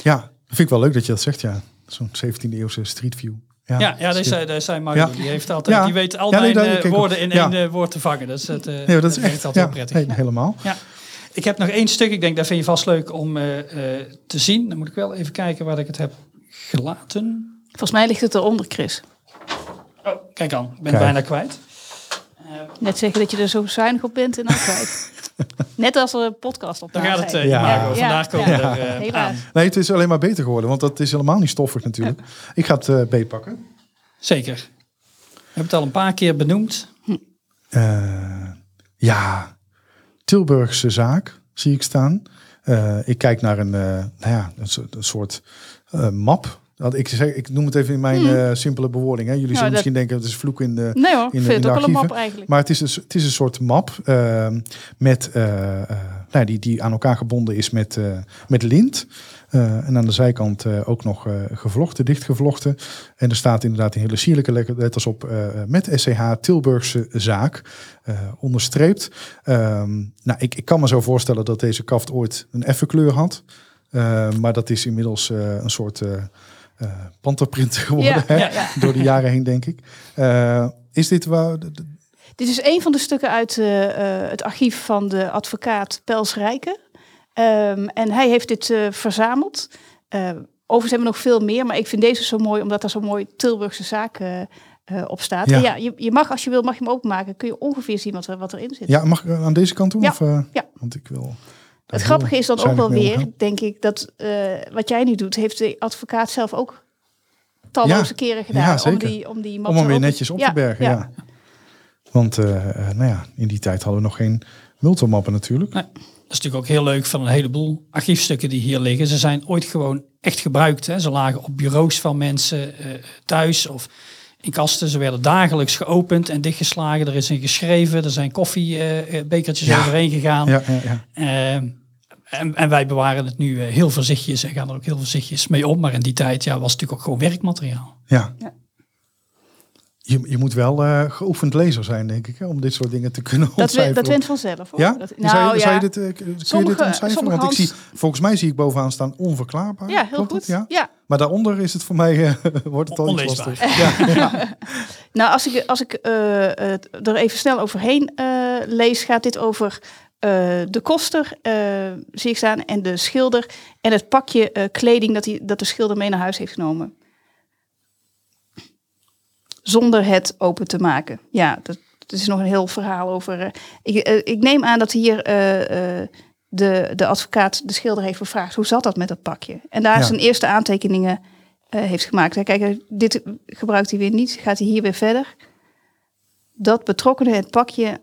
Ja, dat vind ik wel leuk dat je dat zegt, ja. Zo'n 17e eeuwse street view. Ja, ja, daar, schitterend. zei, daar zei Mario. Ja. Die, heeft altijd, Ja. die weet al Ja, nee, mijn eh, woorden in Ja. één eh, woord te vangen. Dus dat, eh, Nee, dat is werkt echt altijd ja, heel prettig. nee, helemaal. Ja. Ik heb nog één stuk, ik denk dat vind je vast leuk om eh, eh, te zien. Dan moet ik wel even kijken waar ik het heb gelaten. Volgens mij ligt het eronder, Chris. Oh, kijk aan, ik ben Kijk. bijna kwijt. Net zeggen dat je er zo zuinig op bent en dan kwijt. Net als een podcast op Dan gaat het, eh, Ja. Ja. Vandaag komen we er eh, aan. Nee, het is alleen maar beter geworden, want dat is helemaal niet stoffig natuurlijk. Ik ga het eh beetpakken. Zeker. We hebben het al een paar keer benoemd. Eh, ja, Tilburgse zaak zie ik staan. Eh, ik kijk naar een, eh, nou ja, een, soort- een soort eh, map. Dat ik, zeg, ik noem het even in mijn eh, simpele bewoording. Hè. Jullie zullen dat- misschien denken, het is vloek in de, Nee hoor, in ik de, vind in het de ook wel een archieven. map eigenlijk. Maar het is, een, het is een soort map eh, met, eh, eh, nou, die, die aan elkaar gebonden is met, met lint. En aan de zijkant ook nog gevlochten, dichtgevlochten. En er staat inderdaad in hele sierlijke letters op met SCH Tilburgse zaak. onderstreept. Ehm, nou, ik, ik kan me zo voorstellen dat deze kaft ooit een effe kleur had. Eh, maar dat is inmiddels een soort panterprint geworden. Ja, hè? ja, ja. Door de jaren heen, denk ik. Eh, is dit waar... de- de- Dit is een van de stukken uit eh, het archief van de advocaat Pels Rijken. Ehm, en hij heeft dit eh, verzameld. Eh, overigens hebben we nog veel meer, maar ik vind deze zo mooi omdat er zo mooi Tilburgse zaak eh, eh, op staat. Ja. En ja, je, je mag als je wil, mag je hem openmaken. Kun je ongeveer zien wat, er, wat erin zit. Ja, mag ik aan deze kant doen? Ja, Of, eh, ja. Want ik wil... het grappige is dan ook wel weer, omgaan. denk ik, dat eh, wat jij nu doet, heeft de advocaat zelf ook talloze Ja. keren gedaan Ja, om die, om die Om hem weer netjes op Ja, te bergen, ja. Want eh, eh, nou ja, in die tijd hadden we nog geen multimappen natuurlijk. Nee. Dat is natuurlijk ook heel leuk van een heleboel archiefstukken die hier liggen. Ze zijn ooit gewoon echt gebruikt. Hè. Ze lagen op bureaus van mensen eh, thuis of in kasten. Ze werden dagelijks geopend en dichtgeslagen. Er is in geschreven. Er zijn koffiebekertjes Ja. overheen gegaan. Ja, ja, ja. Eh, en, en wij bewaren het nu eh, heel voorzichtig en gaan er ook heel voorzichtig mee om. Maar in die tijd ja, was het natuurlijk ook gewoon werkmateriaal. ja. Ja. Je, je moet wel eh, geoefend lezer zijn, denk ik, hè, om dit soort dingen te kunnen Dat, we, ontcijferen. dat went vanzelf. Hoor. Ja? Dat, zou, je, nou zou ja, je dit, eh, kun je Sommige- dit ontcijferen? sommige Want ik zie, volgens mij zie ik bovenaan staan onverklaarbaar. ja, heel Klopt goed. het? Ja? ja. Maar daaronder is het voor mij, eh, wordt het al iets Onleesbaar. lastig. Ja, Nou, als ik, als ik eh, het er even snel overheen eh, lees, gaat dit over eh, de koster, eh, zie ik staan, en de schilder en het pakje eh, kleding dat, hij, dat de schilder mee naar huis heeft genomen. Zonder het open te maken. Ja, dat, dat is nog een heel verhaal over. eh, ik, eh, ik neem aan dat hier eh, de, de advocaat de schilder heeft gevraagd: hoe zat dat met dat pakje? En daar Ja. zijn eerste aantekeningen heeft gemaakt. Hij Kijk, dit gebruikt hij weer niet. Gaat hij hier weer verder? Dat betrokkenen het pakje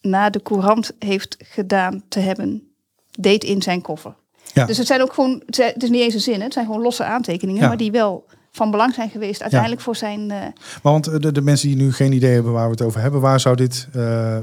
na de courant heeft gedaan te hebben, deed in zijn koffer. Ja. Dus het zijn ook gewoon, het zijn- het is niet eens een zin, hè? het zijn gewoon losse aantekeningen, Ja. maar die wel van belang zijn geweest uiteindelijk voor zijn. eh, Maar want eh, de, de mensen die nu geen idee hebben waar we het over hebben, waar zou dit, eh,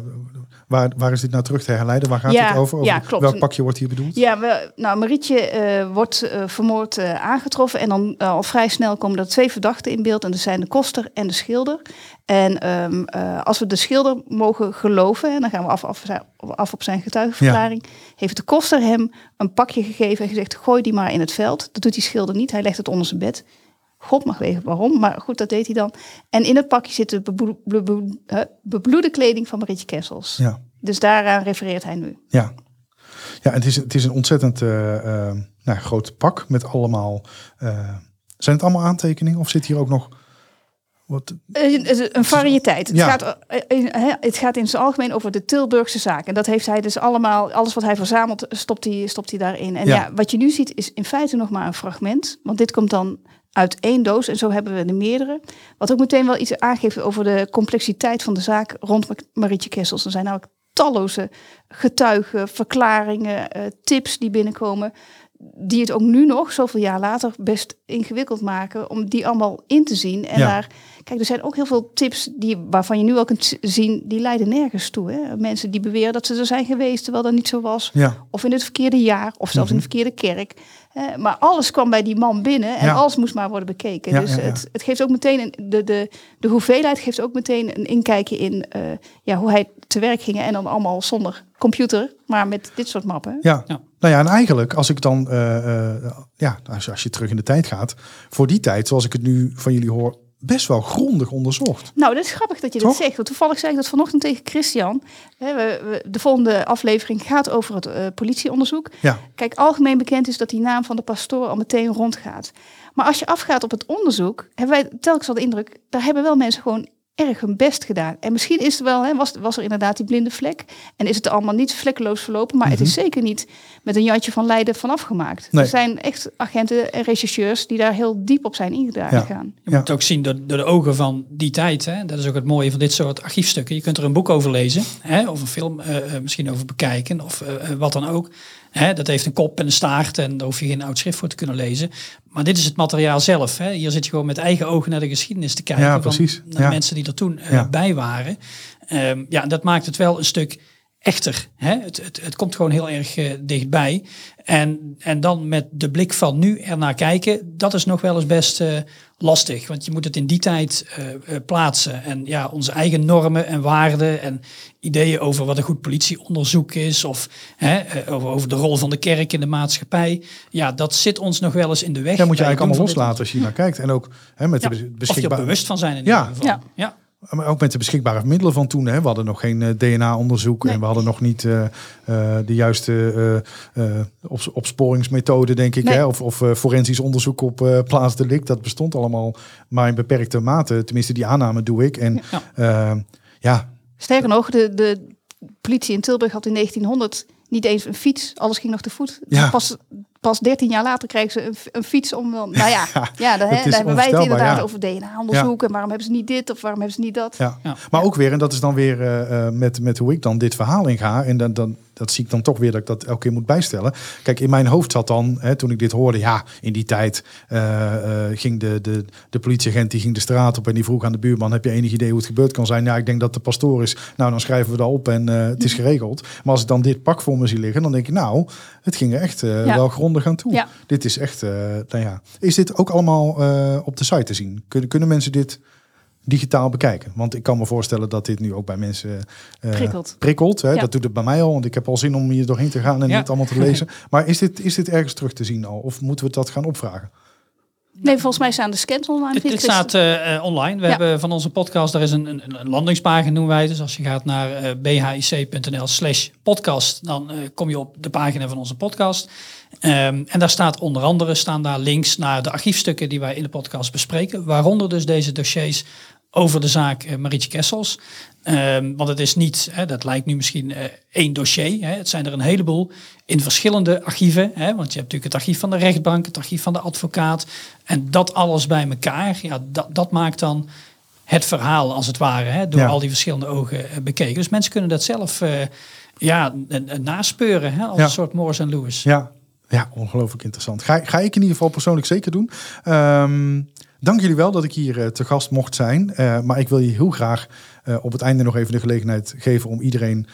waar, waar is dit nou terug te herleiden? Waar gaat Ja, het over? over ja, klopt. Welk pakje wordt hier bedoeld? Ja, we, nou, Marietje wordt vermoord aangetroffen. En dan al vrij snel komen er twee verdachten in beeld. En dat zijn de koster en de schilder. En ehm, eh, als we de schilder mogen geloven, en dan gaan we af, af, af op zijn getuigenverklaring, heeft de koster hem een pakje gegeven en gezegd: gooi die maar in het veld. Dat doet die schilder niet. Hij legt het onder zijn bed. God mag weten waarom, maar goed, dat deed hij dan. En in het pakje zit de bebloe- bebloe- bebloede kleding van Marietje Kessels. Ja. Dus daaraan refereert hij nu. Ja, ja het, is, het is een ontzettend eh, nou, groot pak met allemaal. eh, zijn het allemaal aantekeningen of zit hier ook nog wat? Een variëteit. Het, Ja. gaat, in- hè, het gaat in zijn algemeen over de Tilburgse zaak. En dat heeft hij dus allemaal, alles wat hij verzamelt, stopt hij, stopt hij daarin. En Ja. ja. wat je nu ziet is in feite nog maar een fragment. Want dit komt dan uit één doos en zo hebben we er meerdere. Wat ook meteen wel iets aangeeft over de complexiteit van de zaak rond Ma- Marietje Kessels. Er zijn namelijk talloze getuigen, verklaringen, eh, tips die binnenkomen. Die het ook nu nog, zoveel jaar later, best ingewikkeld maken om die allemaal in te zien. En Ja. daar, kijk, er zijn ook heel veel tips die, waarvan je nu al kunt zien, die leiden nergens toe. Hè? Mensen die beweren dat ze er zijn geweest, terwijl dat niet zo was. Ja, Of in het verkeerde jaar, of zelfs in de verkeerde kerk. Eh, maar alles kwam bij die man binnen en Ja. alles moest maar worden bekeken. Ja, dus ja, ja. Het, het geeft ook meteen, een, de, de, de hoeveelheid geeft ook meteen een inkijkje in eh, ja, hoe hij te werk ging. En dan allemaal zonder computer, maar met dit soort mappen. ja. Ja. Nou ja, en eigenlijk als ik dan, eh, eh, ja, als je terug in de tijd gaat, voor die tijd, zoals ik het nu van jullie hoor, best wel grondig onderzocht. Nou, dat is grappig dat je Toch? dat zegt. Want toevallig zei ik dat vanochtend tegen Christian. De volgende aflevering gaat over het eh, politieonderzoek. Ja, Kijk, algemeen bekend is dat die naam van de pastoor al meteen rondgaat. Maar als je afgaat op het onderzoek, hebben wij telkens al de indruk, daar hebben wel mensen gewoon erg hun best gedaan. En misschien is er wel, hè, was, was er inderdaad die blinde vlek. En is het er allemaal niet vlekkeloos verlopen, maar het is zeker niet met een Jantje van Leiden vanaf gemaakt. Mhm. Nee. Er zijn echt agenten en rechercheurs die daar heel diep op zijn ingegaan. Ja. Je Ja. moet ook zien door, door de ogen van die tijd. Hè? Dat is ook het mooie van dit soort archiefstukken. Je kunt er een boek over lezen, hè? of een film eh, eh, misschien over bekijken, of eh, wat dan ook. Dat heeft een kop en een staart en daar hoef je geen oud schrift voor te kunnen lezen. Maar dit is het materiaal zelf. Hier zit je gewoon met eigen ogen naar de geschiedenis te kijken. Ja, van- precies. Naar Ja. de mensen die er toen eh, bij waren. Ehm, ja, dat maakt het wel een stuk echter. Hè? Het, het, het komt gewoon heel erg eh, dichtbij. En, en dan met de blik van nu ernaar kijken, dat is nog wel eens best eh, lastig. Want je moet het in die tijd eh, eh, plaatsen. En ja, onze eigen normen en waarden en ideeën over wat een goed politieonderzoek is. Of hè, over, over de rol van de kerk in de maatschappij. Ja, dat zit ons nog wel eens in de weg. daar moet je eigenlijk allemaal loslaten als je hier naar kijkt. En ook hè, met Ja, de Of je er beschikbare... bewust van zijn in Ja. ieder geval. Ja. ja. Maar ook met de beschikbare middelen van toen. Hè. We hadden nog geen eh, DNA-onderzoek Nee. en we hadden nog niet eh, eh, de juiste eh, ops- opsporingsmethode, denk ik. Nee. Hè. Of, of forensisch onderzoek op plaatsdelict. Dat bestond allemaal maar in beperkte mate. Tenminste, die aanname doe ik. En Ja. ja, ja Sterker nog, de, de politie in Tilburg had in 1900 niet eens een fiets. Alles ging nog te voet. Ja. Pas, pas 13 jaar later kregen ze een, fiets om. Nou ja, ja, daar, hebben wij het inderdaad ja. over DNA-onderzoek. En waarom hebben ze niet dit of waarom hebben ze niet dat? Ja. Ja. maar ook weer, en dat is dan weer eh, eh, met, met hoe ik dan dit verhaal inga. En dan, dan, dat zie ik dan toch weer dat ik dat elke keer moet bijstellen. Kijk, in mijn hoofd zat dan, hè, toen ik dit hoorde, ja, in die tijd eh, eh, ging de, de, de politieagent die ging de straat op en die vroeg aan de buurman: heb je enig idee hoe het gebeurd kan zijn? Ja, ik denk dat de pastoor is. Nou, dan schrijven we dat op en eh, het is geregeld. Maar als ik dan dit pak voor me zie liggen, dan denk ik, nou, het ging er echt Ja. wel grondig aan toe. Ja. Dit is echt, nou ja. Is dit ook allemaal op de site te zien? Kunnen, kunnen mensen dit digitaal bekijken? Want ik kan me voorstellen dat dit nu ook bij mensen eh, Prikkelt. prikkelt hè? Ja. Dat doet het bij mij al, want ik heb al zin om hier doorheen te gaan en Ja. het allemaal te lezen. Maar is dit, is dit ergens terug te zien al? Of moeten we dat gaan opvragen? Nee, volgens mij staan de scans online. Het, het staat eh, eh, online. We Ja. hebben van onze podcast, daar is een, een, een landingspagina noemen wij. Dus als je gaat naar eh, bhic.nl slash podcast, dan eh, kom je op de pagina van onze podcast. Ehm, en daar staat onder andere staan daar links naar de archiefstukken die wij in de podcast bespreken. Waaronder dus deze dossiers over de zaak eh, Marietje Kessels. Ehm, want het is niet, hè, dat lijkt nu misschien eh, één dossier. Hè. Het zijn er een heleboel in verschillende archieven. Hè, want je hebt natuurlijk het archief van de rechtbank, het archief van de advocaat. En dat alles bij elkaar, ja, dat, dat maakt dan het verhaal als het ware. Hè, door Ja. al die verschillende ogen eh, bekeken. Dus mensen kunnen dat zelf eh, ja, naspeuren. Hè, als Ja. een soort Morris en Lewis. Ja, ja ongelooflijk interessant. Ga, ga ik in ieder geval persoonlijk zeker doen. Ehm, dank jullie wel dat ik hier eh, te gast mocht zijn. Eh, maar ik wil je heel graag eh, op het einde nog even de gelegenheid geven om iedereen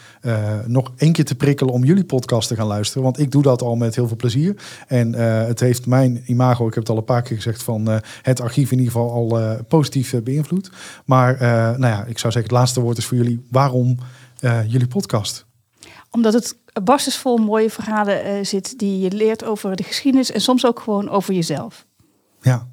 nog één keer te prikkelen om jullie podcast te gaan luisteren. Want ik doe dat al met heel veel plezier. En het heeft mijn imago, ik heb het al een paar keer gezegd, van het archief in ieder geval al positief beïnvloed. Maar nou ja, ik zou zeggen, het laatste woord is voor jullie. Waarom jullie podcast? Omdat het barstensvol mooie verhalen zit die je leert over de geschiedenis. En soms ook gewoon over jezelf. Ja,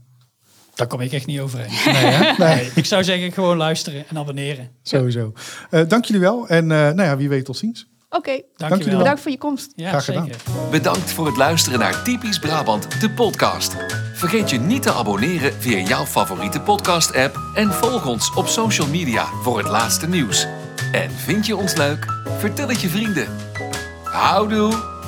Daar kom ik echt niet overheen. nee, hè? nee. Nee, ik zou zeggen gewoon luisteren en abonneren. Sowieso. Eh, dank jullie wel. En eh, nou ja, wie weet tot ziens. Oké, Dank je jullie wel. bedankt voor je komst. Ja, Graag gedaan. zeker. Bedankt voor het luisteren naar Typisch Brabant, de podcast. Vergeet je niet te abonneren via jouw favoriete podcast-app en volg ons op social media voor het laatste nieuws. En vind je ons leuk? Vertel het je vrienden. Houdoe!